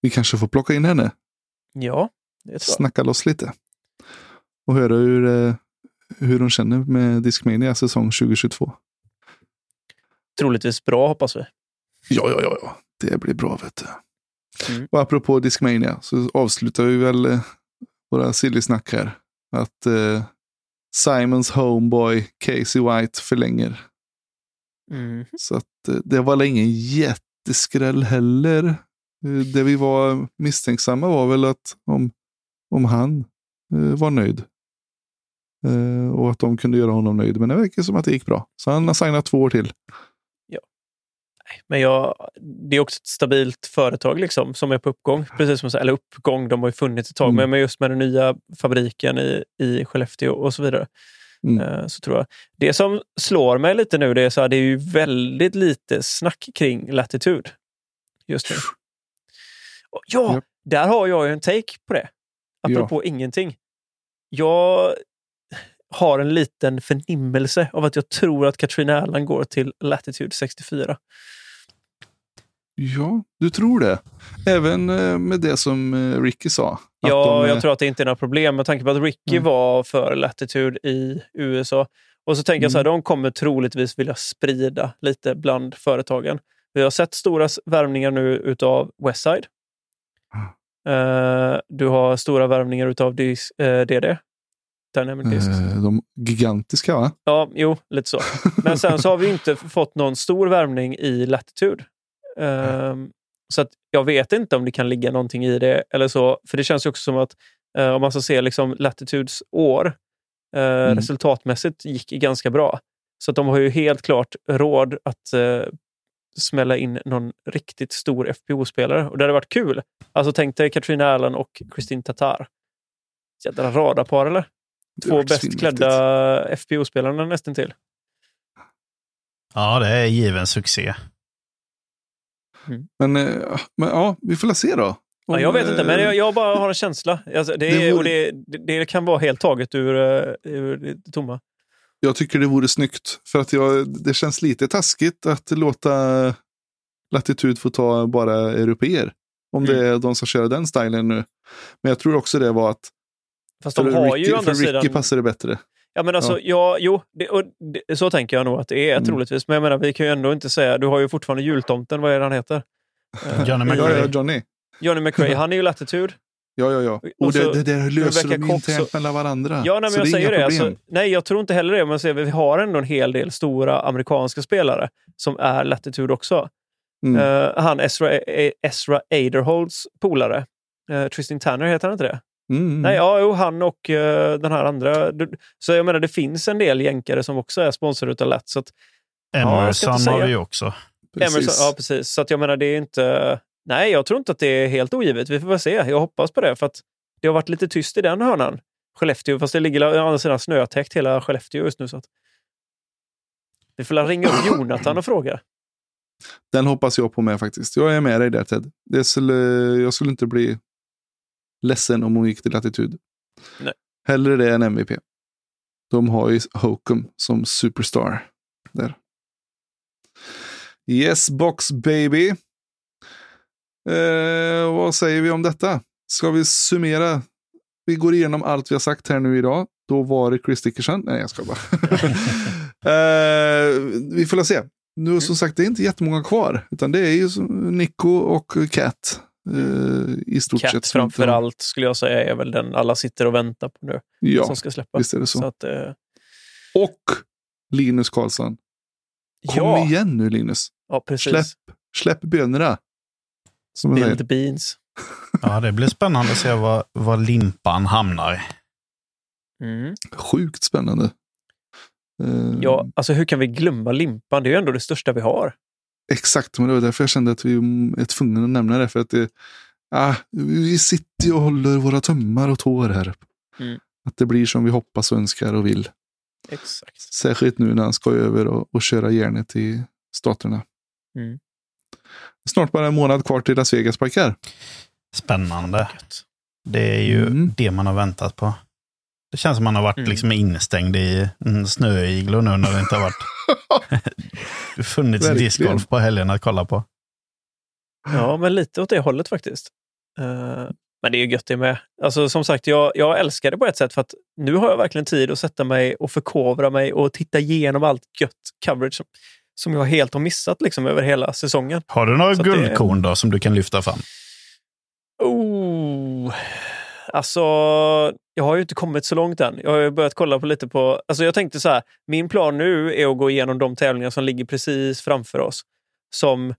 Vi kanske får plocka in henne. Ja, det. Snacka loss lite. Och höra hur, eh, hur hon känner med Discmania säsong 2022. Troligtvis bra hoppas vi. Ja, ja, ja, ja. Det blir bra vet du. Mm. Och apropå Discmania så avslutar vi väl eh, våra silly-snack här. Att eh, Simons homeboy Casey White förlänger. Mm. Så att eh, det var väl ingen jätteskräll heller. Eh, det vi var misstänksamma var väl att om, om han var nöjd. Eh, och att de kunde göra honom nöjd. Men det verkar som att det gick bra. Så han har signat två år till. Men jag, det är också ett stabilt företag liksom, som är på uppgång. Precis som, eller uppgång, de har ju funnits ett tag. Mm. Men- just med den nya fabriken i, i Skellefteå och så vidare. Mm. eh, Så tror jag. Det som slår mig lite nu, det är, så här, det är ju väldigt lite snack kring Latitude just nu. Ja, Japp. där har jag ju en take på det. Apropå ingenting. Jag har en liten förnimmelse av att jag tror att Katrina Allen går till Latitude 64. Ja, du tror det. Även eh, med det som eh, Ricky sa. Ja, de, eh, jag tror att det inte är några problem med tanke på att Ricky Mm. var för Latitude i USA. Och så tänker jag så här, Mm. de kommer troligtvis vilja sprida lite bland företagen. Vi har sett stora värvningar nu utav Westside. Eh, du har stora värvningar utav DD. Dynamic Discs. eh, de gigantiska va? Ja, jo, lite så. Men sen så har vi inte fått någon stor värvning i Latitude. Ehm, så att jag vet inte om det kan ligga någonting i det. eller så. För det känns ju också som att eh, om man ska se liksom Latitudes år eh, Mm. resultatmässigt gick ganska bra. Så att de har ju helt klart råd att eh, smälla in någon riktigt stor FPO-spelare. Och det hade varit kul. Alltså tänk dig Katrina Allen och Christine Tatar. Jädra radarpar eller? Det Två bäst klädda FPO-spelarna nästan till. Ja, det är given succé. Men, eh, men ja, vi får se då. Ja, jag vet inte, men jag, jag bara har en känsla. Alltså, det, Det vore- det, det, det kan vara helt taget ur, eh, ur det tomma. Jag tycker det vore snyggt. För att jag, det känns lite taskigt att låta Latitud få ta bara europeer. Om det Mm. är de som kör den stilen nu. Men jag tror också det var att Fast de för har Ricky, ju å andra för Ricky sidan... passar det bättre. Ja, men alltså, ja. jo, det, och det, så tänker jag nog att det är Mm. troligtvis. Men jag menar, vi kan ju ändå inte säga... Du har ju fortfarande jultomten, vad är det han heter? Johnny Ja, McRae. ja, Johnny. Johnny McRae, han är ju Latitude. Ja, ja, ja. Och Och det, så det där löser de internt mellan varandra. Ja, nej, men så jag det säger det. Alltså, nej, jag tror inte heller det. Men ser, vi har ändå en hel del stora amerikanska spelare som är Latitude också. Mm. Eh, han Ezra, eh, Ezra Aderholds polare, uh, Tristan Tanner, heter han inte det? Mm. Nej, ja, jo, han och eh, den här andra. Så jag menar, det finns en del jänkare som också är sponsrade av Lat. Så att Ja, Emerson inte har vi också. Precis. Emerson, ja, precis. Så att jag menar, det är inte... Nej, jag tror inte att det är helt ogivet. Vi får väl se. Jag hoppas på det. För att det har varit lite tyst i den hörnan. Skellefteå, fast det ligger å andra sidan snötäckt hela Skellefteå just nu. Så att... Vi får ringa upp Jonathan och fråga. Den hoppas jag på med faktiskt. Jag är med dig där Ted. Det skulle, jag skulle inte bli ledsen om hon gick till Latitud. Nej. Hellre det än MVP. De har ju Hokum som superstar där. Yes box baby. Eh, vad säger vi om detta? Ska vi summera? Vi går igenom allt vi har sagt här nu idag. Då var det Chris Dickerson. Nej, jag ska bara. eh, vi får se. Nu som sagt, det är inte jättemånga kvar. Utan det är ju Nico och Cat. Eh, I stort sett. Cat inte framför allt skulle jag säga är väl den alla sitter och väntar på nu. Ja, Som ska släppas. visst är det så. Så att, eh, Och Linus Karlsson. Kom ja, igen nu Linus. ja, precis. Släpp. Släpp bönorna. Som. Build beans. Ja, det blir spännande att se var, var limpan hamnar. Mm. Sjukt spännande. Eh, Ja, alltså hur kan vi glömma limpan? Det är ju ändå det största vi har. Exakt, men det var därför jag kände att vi är tvungna att nämna det. För att det, ah, vi sitter ju och håller våra tummar och tår här. Mm. Att det blir som vi hoppas och önskar och vill. Exakt. Särskilt nu när han ska över och, och köra järnet i staterna. Mm. Snart bara en månad kvar till Las Vegas pojkar. Spännande. Det är ju Mm. det man har väntat på. Det känns som man har varit Mm. liksom instängd i en snöiglo nu när det inte har varit funnits Verkligen. discgolf på helgen att kolla på. Ja, men lite åt det hållet faktiskt. Eh, men det är ju gött det med. Alltså, som sagt, jag, jag älskar det på ett sätt för att nu har jag verkligen tid att sätta mig och förkovra mig och titta igenom allt gött coverage som, som jag helt har missat liksom, över hela säsongen. Har du några Så att det- guldkorn då som du kan lyfta fram? Oh, alltså, jag har ju inte kommit så långt än. Jag har ju börjat kolla på lite på... Alltså jag tänkte så här, min plan nu är att gå igenom de tävlingar som ligger precis framför oss. Som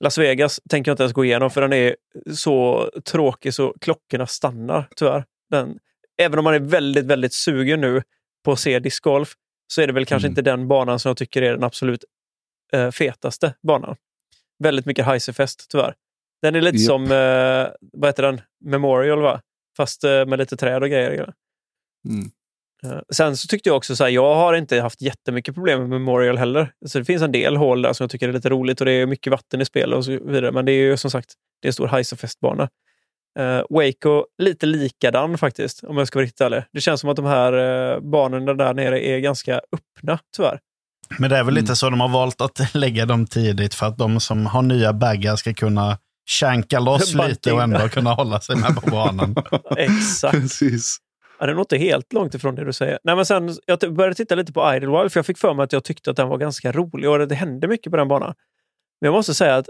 Las Vegas tänker jag inte ens gå igenom för den är så tråkig så klockorna stannar tyvärr. Den, även om man är väldigt, väldigt sugen nu på att se discgolf så är det väl kanske Mm. inte den banan som jag tycker är den absolut eh, fetaste banan. Väldigt mycket Heiserfest tyvärr. Den är lite Japp. som, eh, vad heter den, Memorial va? Fast eh, med lite träd och grejer. Mm. Eh, Sen så tyckte jag också så här, jag har inte haft jättemycket problem med Memorial heller. Så det finns en del hål där som jag tycker är lite roligt och det är mycket vatten i spel och så vidare. Men det är ju som sagt, det är en stor Heiserfest-bana. Uh, Waco, lite likadan faktiskt, om jag ska vara riktigt ärlig. Det känns som att de här uh, banorna där nere är ganska öppna, tyvärr. Men det är väl Mm. lite så de har valt att lägga dem tidigt för att de som har nya baggar ska kunna shanka loss lite och ändå kunna hålla sig med på banan. Exakt. Precis. Ja, det är nog inte helt långt ifrån det du säger. Nej, men sen, jag började titta lite på Idlewild för jag fick för mig att jag tyckte att den var ganska rolig och det hände mycket på den banan. Men jag måste säga att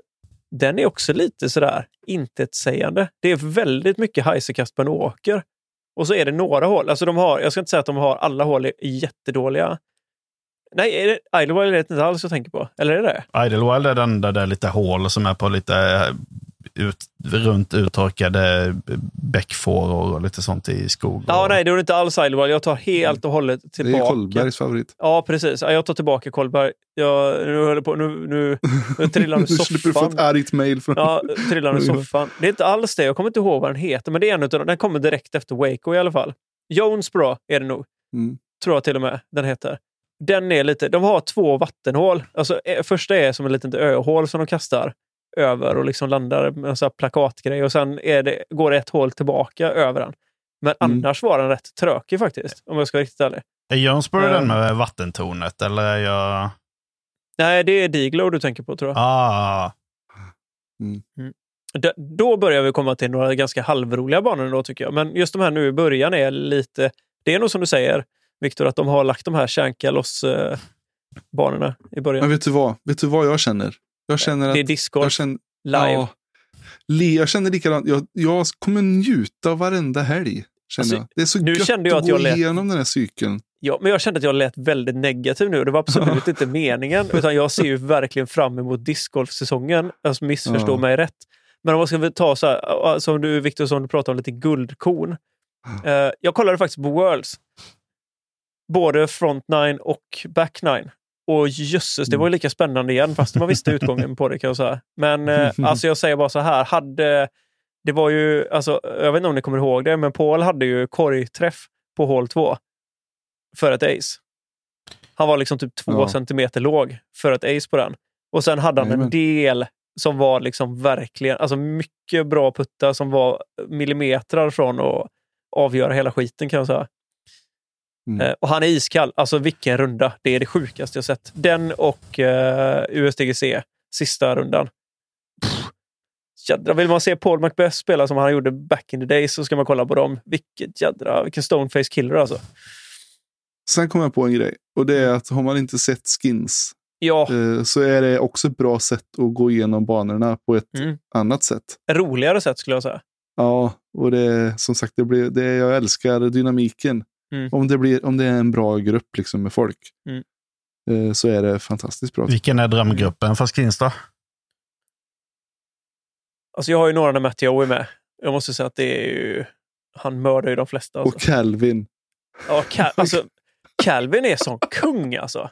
den är också lite sådär intetsägande. Det är väldigt mycket heiserkast på en åker. Och så är det några hål. Alltså de har, jag ska inte säga att de har alla hål är jättedåliga. Nej, är det, Idlewild är det inte alls jag tänker på. Eller är det Idlewild är den där det är lite hål som är på lite eh, ut, runt uttorkade bäckfåror och lite sånt i skog. Ja, och, nej, det är inte alls Idlewild. Jag tar helt och hållet Det är tillbaka. Kolbergs favorit. Ja, precis. Ja, Jag tar tillbaka Kolberg. Jag, nu, höll på, nu, nu, nu trillar han ur Nu slipper du få ett soffan. argt mail från... Ja, trillar han ur soffan. Det är inte alls det. Jag kommer inte ihåg vad den heter, men det är en utav. Den kommer direkt efter Waco i alla fall. Jonesboro är det nog. Mm. Tror jag till och med den heter. Den är lite, de har två vattenhål. Alltså, eh, första är som en litet öhål som de kastar över och liksom landar med en sån här plakatgrej. Och sen är det, går det ett hål tillbaka över den. Men Mm. annars var den rätt trökig faktiskt, om jag ska vara riktigt ärlig. Är Jonesboro Ja. den med vattentornet eller är jag... Nej, det är Diglow du tänker på tror jag. Ah, D- då börjar vi komma till några ganska halvroliga banor då tycker jag. Men just de här nu i början är lite... Det är nog som du säger, Viktor, att de har lagt de här känka loss eh, i början. Men vet du vad? Vet du vad jag känner? Jag känner att... det är discgolf live. Ja, jag känner likadant. Jag, jag kommer njuta av varenda helg. Känner Alltså. Det är så nu gött kände jag att att jag gå lät- igenom den här cykeln. Ja, men jag kände att jag lät väldigt negativ nu. Det var absolut inte meningen. Utan jag ser ju verkligen fram emot discgolfsäsongen. Alltså missförstå Ja. mig rätt. Men om man ska ta så här, som du Viktor, som du pratade om, lite guldkorn. Eh, jag kollade faktiskt på Worlds. Både front nine och back nine. Och jösses, det var ju lika spännande igen, fast man visste utgången på det kan jag säga. Men eh, alltså jag säger bara så här, hade... Det var ju, alltså, jag vet inte om ni kommer ihåg det, men Paul hade ju korgträff på hål två för ett ace. Han var liksom typ två Ja. centimeter låg för ett ace på den. Och sen hade han en Jajamän. del som var liksom verkligen, alltså mycket bra puttar som var millimeter från att avgöra hela skiten kan jag säga. Mm. Eh, och han är iskall. Alltså vilken runda. Det är det sjukaste jag sett. Den och eh, USDGC, sista rundan. Pff, Jädra, vill man se Paul Macbeth spela som han gjorde back in the days så ska man kolla på dem. Vilket jädra, vilken stoneface killer alltså. Sen kom jag på en grej. Och det är att har man inte sett skins Ja, eh, så är det också ett bra sätt att gå igenom banorna på ett Mm. annat sätt. roligare sätt skulle jag säga. Ja, och det som sagt, det blir, det, jag älskar dynamiken. Mm. Om, det blir, om det är en bra grupp liksom med folk Mm. eh, så är det fantastiskt bra. vilken är drömgruppen för skins då? Alltså jag har ju några när Matteo är med. Jag måste säga att det är ju... Han mördar ju de flesta. Alltså. Och Calvin. Ja, Cal- alltså, Calvin är sån kung alltså.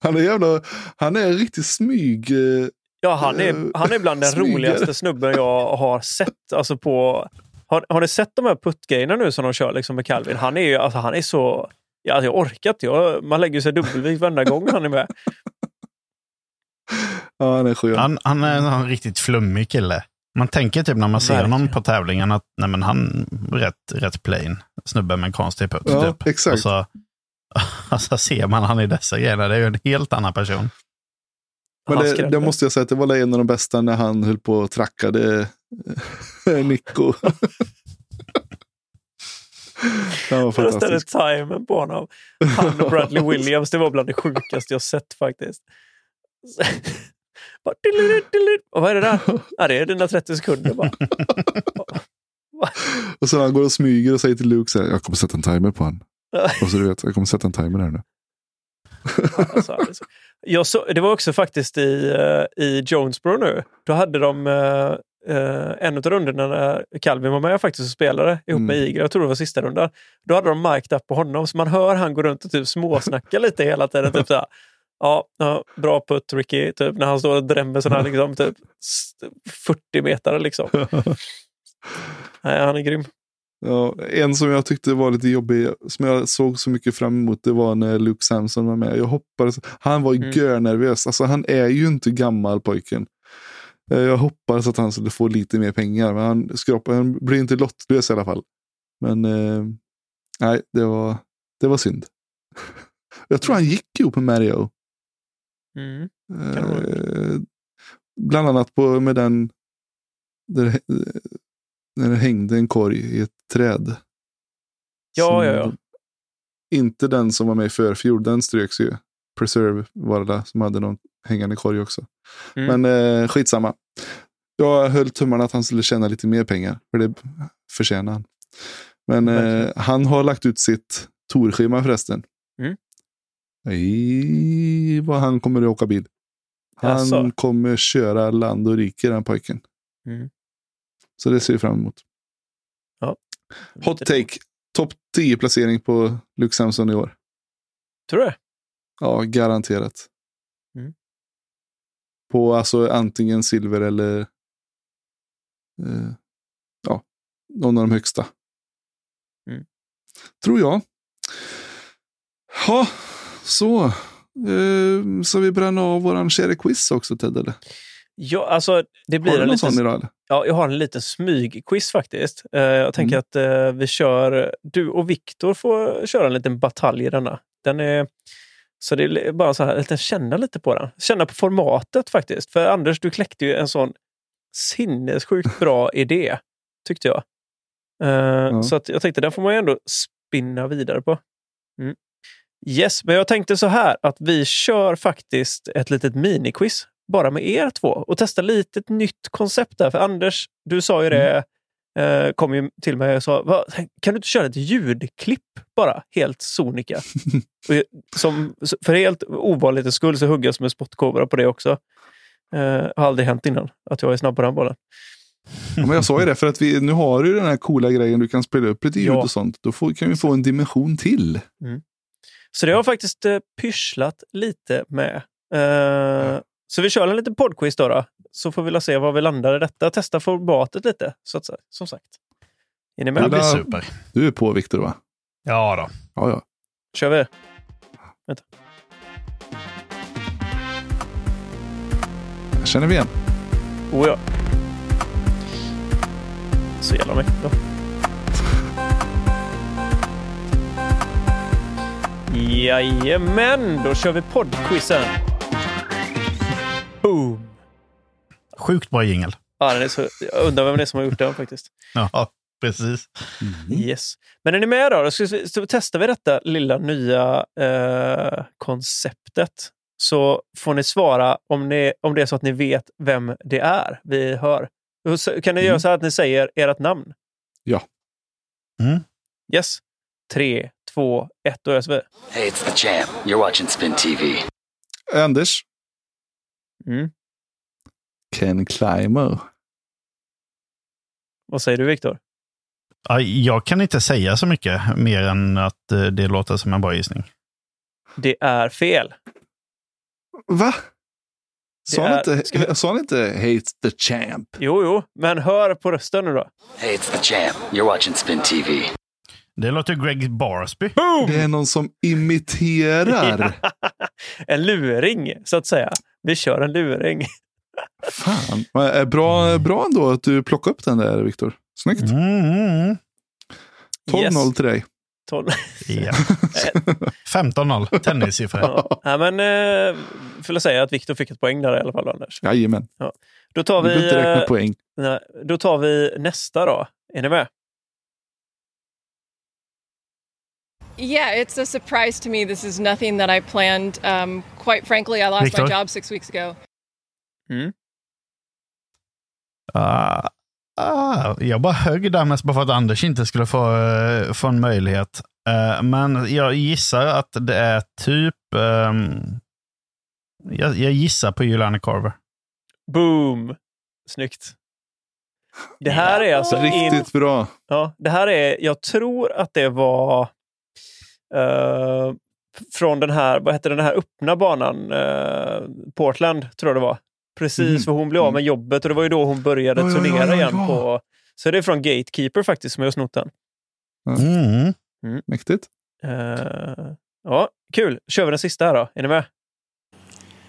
Han är jävla, han är en riktig smyg... eh, Ja, han är, Eh, han är bland den smyger. roligaste snubben jag har sett. Alltså på, har, har ni sett de här puttgrejerna nu som de kör liksom med Calvin? Han är ju alltså, han är så... Ja, alltså, jag orkar inte. Jag, man lägger sig dubbelvikt varenda gång han är med. Ja, han är skön. Han, han är en riktigt flummig kille. Man tänker typ när man ser Verkligen. honom på tävlingen att nej, men han är rätt, rätt plain. Snubbe med en konstig putt. Ja, typ. exakt. Och så, och så ser man han i dessa grejer. Det är ju en helt annan person. Men det, det måste jag säga att det var en av de bästa när han höll på och trackade Nico. det var fantastiskt. timern på honom. Han och Bradley Williams, det var bland det sjukaste jag sett faktiskt. Bara. Och vad är det där? Ja, det är dina 30 sekunder. Bara. Och så han går och smyger och säger till Luke så här, jag kommer sätta en timer på han. Och så du vet, jag kommer sätta en timer här nu. Alltså. Jag så, det var också faktiskt i, eh, i Jonesboro nu. Då hade de eh, en av rundorna när Calvin var med faktiskt och spelade ihop med Mm. Iger. Jag tror det var sista rundan. Då hade de mic'd up på honom så man hör han gå runt och typ småsnacka lite hela tiden. Typ så här, ja, ja, bra putt Ricky, typ, när han står och drämmer sådana här liksom, typ, s- 40 meter. Liksom. Nej, han är grym. Ja, en som jag tyckte var lite jobbig, som jag såg så mycket fram emot, det var när Luke Samson var med. Jag hoppades, han var Mm. görnervös. Alltså han är ju inte gammal pojken. Eh, Jag hoppades att han skulle få lite mer pengar, men han, skrapade, han blev inte lottlös i alla fall. Men eh, nej, det var, det var synd. Jag tror han gick ihop med Mario. Mm. Eh, bland annat på, med den där, när det hängde en korg i ett träd. Ja, ja, ja. Inte den som var med i förfjol, den ströks ju. Preserve var det där, som hade någon hängande korg också. Mm. Men eh, skitsamma. Jag höll tummarna att han skulle tjäna lite mer pengar, för det förtjänar han. Men eh, han har lagt ut sitt torschema förresten. Mm. I vad han kommer att åka bil. Han Jaså? kommer köra land och rike den pojken. Mm. Så det ser vi fram emot. Hot take. Topp 10 placering på Luke Samson i år. Tror du? Ja, garanterat. På alltså antingen silver eller eh, ja, någon av de högsta. Mm. Tror jag. Ja, så. Eh, så vi bränna av våran quiz också Ted? Eller? Ja, alltså, det blir Har du en någon liten, sån idag? Eller? ja, jag har en liten smygquiz faktiskt. Eh, jag tänker Mm. att eh, vi kör, du och Viktor får köra en liten batalj i denna. Den är, så det är bara så här, lite känna lite på den. Känna på formatet faktiskt. För Anders, du kläckte ju en sån sinnessjukt bra idé, tyckte jag. Eh, Så att jag tänkte, den får man ju ändå spinna vidare på. Mm. Yes, men jag tänkte så här att vi kör faktiskt ett litet miniquiz bara med er två och testa lite ett nytt koncept där. För Anders, du sa ju det, eh, kom ju till mig och sa, "Va, kan du inte köra ett ljudklipp bara, helt sonika? och, som, för helt ovanlighetens skull så hugger jag som en spottkobra på det också. Eh, har aldrig hänt innan att jag är snabb på den bollen. Ja, men jag sa ju det, för att vi, nu har du den här coola grejen, du kan spela upp lite ljud Ja. och sånt. Då får, kan vi få en dimension till. Så det har jag faktiskt eh, pysslat lite med. Eh, så vi kör en liten poddquiz då, då. Så får vi se var vi landar i detta. Testa formatet lite, så att, säga, som sagt. Är ni med? Det blir super. Du är på Viktor va? Ja då. Ja, ja. kör vi. Jag känner vi igen. Oh ja. Så jävla mycket då. Jajamän, då kör vi poddquizen. Boom! Sjukt bra jingel. Ja, den är så, jag undrar vem det är som har gjort den faktiskt. Ja, precis. Yes. Men är ni med då? Då ska vi- så testar vi detta lilla nya eh, konceptet. Så får ni svara om, ni, om det är så att ni vet vem det är vi hör. Kan ni göra så här att ni säger ert namn? Ja. Mm. Yes. Tre, två, ett, då öser vi. Hey, it's the champ. You're watching Spin TV. Anders. Mm. Ken Clymer. Vad säger du, Viktor? Ja, Jag kan inte säga så mycket mer än att eh, det låter som en bra gissning. Det är fel. Va? Det Sa han, är- inte, ska vi- sa han inte Hate the Champ? Jo, jo, men hör på rösten nu då. It's the champ. You're watching Spin TV. Det låter Greg Barsby. Boom! Det är någon som imiterar. en luring, så att säga. Vi kör en luring. Fan. Är bra, bra ändå att du plockade upp den där, Viktor. Snyggt. Mm, mm, 12-0 till dig. Tolv. ja. 15-0. Tennissiffror. Ja, men eh, får jag säga att Viktor fick ett poäng där i alla fall, Anders. Jajamän. Då tar vi, inte räkna eh, poäng. nej, då tar vi nästa då. Är ni med? Yeah, it's a surprise to me. This is nothing that I planned. Um, quite frankly, I lost Victor? my job six weeks ago. Ah, ah, jag bara högg där mest bara för att Anders inte skulle få, eh, få en möjlighet. Eh, men jag gissar att det är typ... ehm, jag, jag gissar på Juliana Carver. Boom! Snyggt. Det här är alltså in, Riktigt bra. ja, det här är, jag tror att det var eh, från den här, vad heter den här öppna banan? Eh, Portland, tror jag det var. Precis, Mhm. för hon blev av med jobbet och det var ju då hon började Ja, ja, ja, turnera ja, igen. ja. på Så det är från Gatekeeper faktiskt som jag har snott den. Mm. Mäktigt. Eh, ja, kul. Kör vi den sista här då. Är ni med?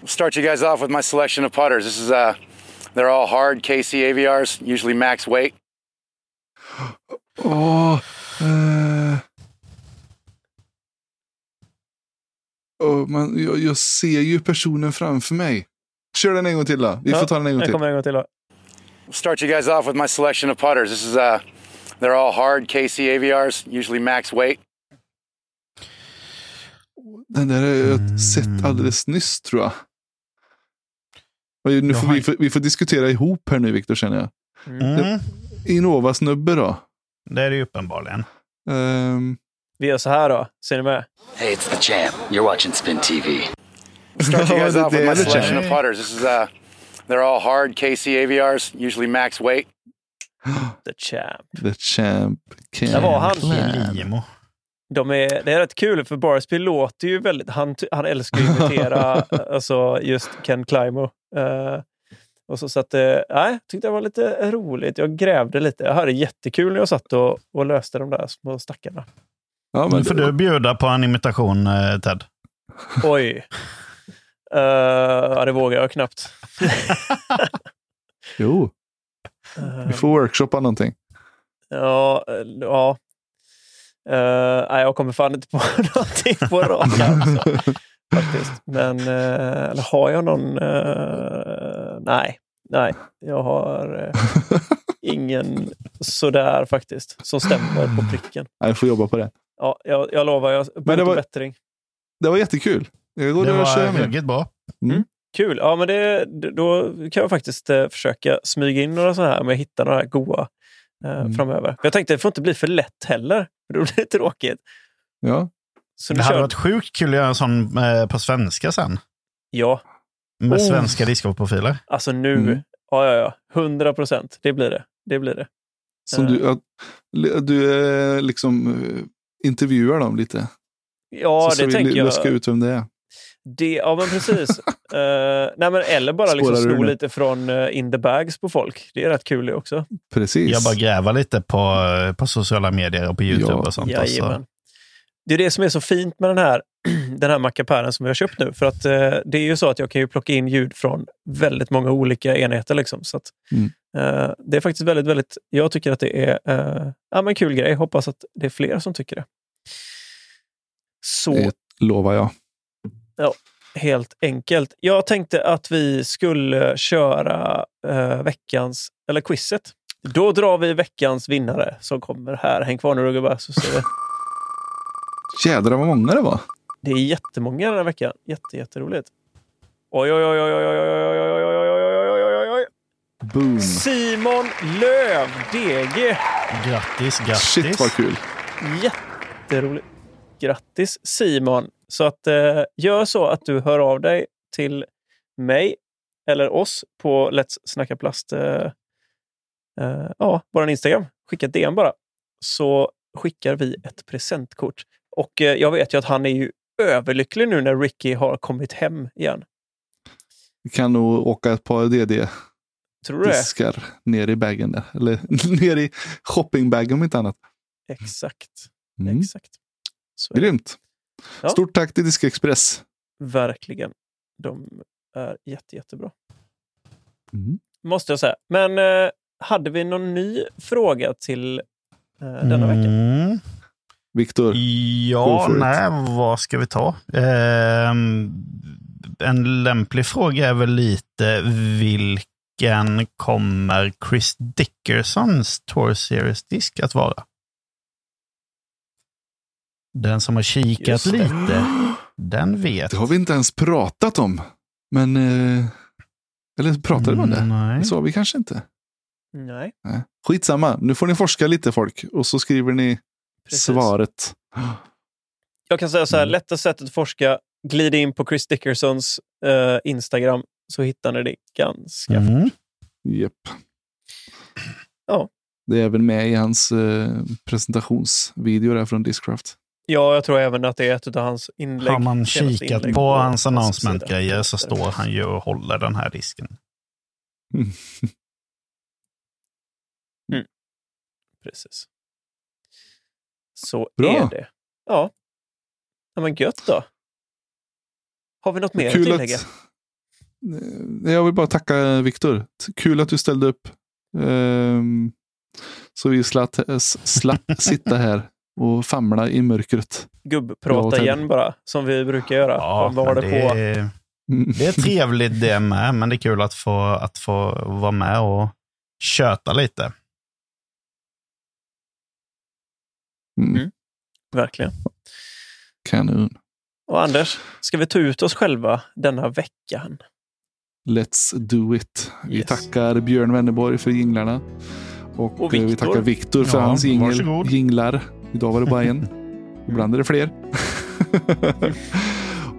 Start you guys off with my selection of putters. This is uh, they're all hard KC AVRs, usually max weight. Eh, Och man, jag, jag ser ju personen framför mig. Kör den en gång till då. Vi Ja, får ta den en gång till. kommer en gång till. Då. Start you guys off with my selection of putters. This is uh, they're all hard KC AVRs, usually max weight. Den där har jag sett alldeles nyss tror jag. Och nu får vi, får, vi får diskutera ihop här nu Viktor känner jag. Mm, Innova-snubbe då. det är det ju uppenbarligen. Ehm, Vi gör så här då. Ser ni med? Hey, it's the champ. You're watching Spin TV. Start you guys det- off with my selection of putters. This is uh, they're all hard KC AVRs, usually max weight. The Champ. the champ. Can Där var han. Limo. De är, det är rätt kul för Barsby låter ju väldigt... Han, han älskar ju att imitera alltså just Ken Climo. Eh, och så, så att, eh, nej, tyckte det var lite roligt. Jag grävde lite. Jag hade jättekul när jag satt och, och löste de där små stackarna. Ja, Nu men får du bjuda på en imitation, eh, Ted. Oj. Uh, ja, det vågar jag knappt. Jo, Eh, vi får workshoppa någonting. Ja, eh, ja. Eh, nej, jag kommer fan inte på någonting på rak arm. så, Faktiskt. Men eh, eller har jag någon? eh, nej, nej. Jag har eh, ingen sådär faktiskt som stämmer på pricken. Nej, jag får jobba på det. Ja, jag, jag lovar, jag var- bättring. Det var jättekul. Jag går Det och kör var med. ruggigt bra. Kul. Ja, men det, då kan jag faktiskt eh, försöka smyga in några sådana här om jag hittar några goa eh, Mm. framöver. Jag tänkte det får inte bli för lätt heller. Då blir det tråkigt. Ja. Så Det hade kör varit sjukt kul att göra en sån eh, på svenska sen. Ja, Med Oh. svenska discgolfprofiler. alltså nu. Mm. Ja, ja, ja. 100 procent. Det blir det. Det blir det. Som Eh. du, att, du eh, liksom eh, intervjuar dem lite. Ja, så det så vi tänker jag. luska ut vem det är. Det, ja, men precis. Eh, nej, men eller bara liksom Spårar sno lite från eh, in the bags på folk. Det är rätt kul det också. Precis. Jag bara gräva lite på, eh, på sociala medier och på YouTube Ja. och sånt. och så- Jajamän. Det är det som är så fint med den här, den här mackapären som vi har köpt nu. För att eh, det är ju så att jag kan ju plocka in ljud från väldigt många olika enheter. Liksom. Så att, Mm. eh, det är faktiskt väldigt, väldigt... Jag tycker att det är eh, ja, men kul grej. Hoppas att det är fler som tycker det. Så Det lovar jag. Helt enkelt. Jag tänkte att vi skulle köra eh, veckans, eller quizet. Då drar vi veckans vinnare som kommer här. Häng kvar nu gubbar så ser vi. Jädrar vad många det var. Det är jättemånga den här veckan. Jätte, jätteroligt. Oj, oj, oj, oj, oj, oj, oj, oj, oj, oj, oj, oj, oj, oj, oj. Boom. Simon Löv, DG. Grattis, grattis. Shit vad kul. Jätteroligt. Grattis Simon. Så att eh, gör så att du hör av dig till mig eller oss på Let's Snacka Plast. Eh, eh, ja, vår Instagram. Skicka DM bara. Så skickar vi ett presentkort. Och eh, jag vet ju att han är ju överlycklig nu när Ricky har kommit hem igen. Vi kan nog åka ett par Tror du det? DD-diskar ner i bagen där. Eller ner i shoppingbagen om inte annat. Exakt. Mm. Exakt. Så. Grymt. Ja. Stort tack till Diskexpress. Verkligen. De är jätte, jättebra. Mm. Måste jag säga. Men eh, hade vi någon ny fråga till eh, denna vecka? Mm. Viktor, Go Ja, nej, vad ska vi ta? Ehm, en lämplig fråga är väl lite vilken kommer Chris Dickersons Tour Series-disk att vara? Den som har kikat Just lite, den vet. det har vi inte ens pratat om. Men... Eh, eller pratade vi om det? Nej. Det sa vi kanske inte. Nej, Nej. Skitsamma, nu får ni forska lite folk och så skriver ni precis. svaret. Jag kan säga så här, Mm. lätta sättet att forska. Glid in på Chris Dickersons eh, Instagram så hittar ni det ganska fort. Mm. Japp. Ja. Det är även med i hans eh, presentationsvideo där från Discraft. Ja, jag tror även att det är ett av hans inlägg. Har man kikat inlägg på hans announcement-grejer så står han ju och håller den här disken. Precis. Så Bra. är det. Ja. ja, men gött då. Har vi något mer att Kul tillägga? att, Eh, jag vill bara tacka Viktor. T- Kul att du ställde upp. Ehm, så vi slatt, s- slapp sitta här och famla i mörkret. gubbprata igen bara, som vi brukar göra. Ja, Vad var det det, på? är- Mm. det är trevligt det med, men det är kul att få, att få vara med och köta lite. Mm. Verkligen. Kanon. Och Anders, ska vi ta ut oss själva denna veckan? Let's do it. Vi Yes. tackar Björn Wennerborg för jinglarna. Och, Och eh, vi tackar Viktor för Ja, hans jingel, varsågod. jinglar. Idag var det bara en. Ibland är det fler.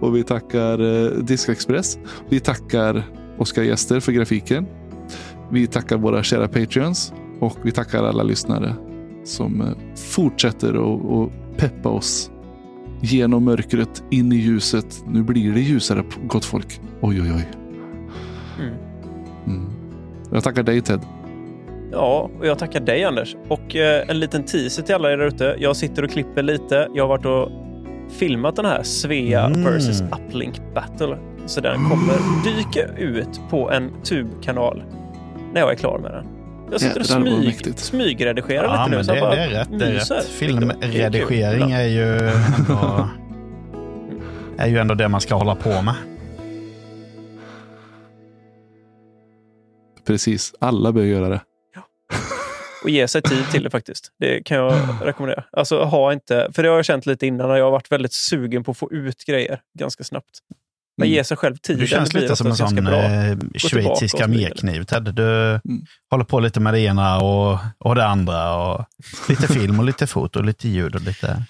och vi tackar eh, Diskexpress. Vi tackar Oskar Gäster för grafiken. Vi tackar våra kära Patreons. Och vi tackar alla lyssnare som eh, fortsätter att peppa oss genom mörkret in i ljuset. Nu blir det ljusare, gott folk. Oj, oj, oj. Mm. Mm. Jag tackar dig Ted. Ja, och jag tackar dig Anders. Och eh, en liten teaser till alla er där ute. Jag sitter och klipper lite. Jag har varit och filmat den här Svea Mm. versus Uplink Battle. Så den kommer dyka ut på en tubkanal när jag är klar med den. Jag sitter och smyg, smygredigerar Ja, lite nu. så det, bara det är rätt. Det är myser. rätt. Det är. Filmredigering är ju ändå, är ju ändå det man ska hålla på med. Precis, alla bör göra det. Och ge sig tid till det faktiskt. Det kan jag rekommendera. Alltså ha inte, för det har jag känt lite innan när jag har varit väldigt sugen på att få ut grejer ganska snabbt. Men Mm. ge sig själv tid. Du känns lite som en sån eh, schweizisk armékniv, Ted. Du Mm. håller på lite med det ena och, och det andra. Och lite film och lite foto och lite ljud och lite...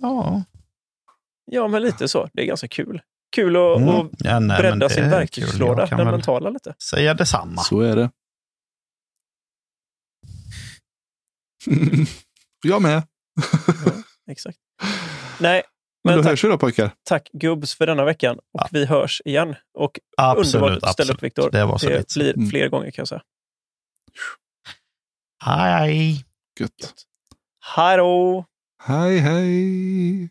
Ja. Ja, men lite så. Det är ganska kul. Kul att Mm. ja nej, bredda sin verktygslåda, den väl mentala lite. säga detsamma. Så är det. Jag med. Exakt. Nej, Men men då tack, hörs vi då pojkar. tack gubbs för denna veckan. Och Ja. vi hörs igen. Och Absolut, underbart att ställa upp, Viktor. Det var så Det lite. blir Mm. fler gånger kan jag säga. Hej! Gött. Hej då! Hej hej.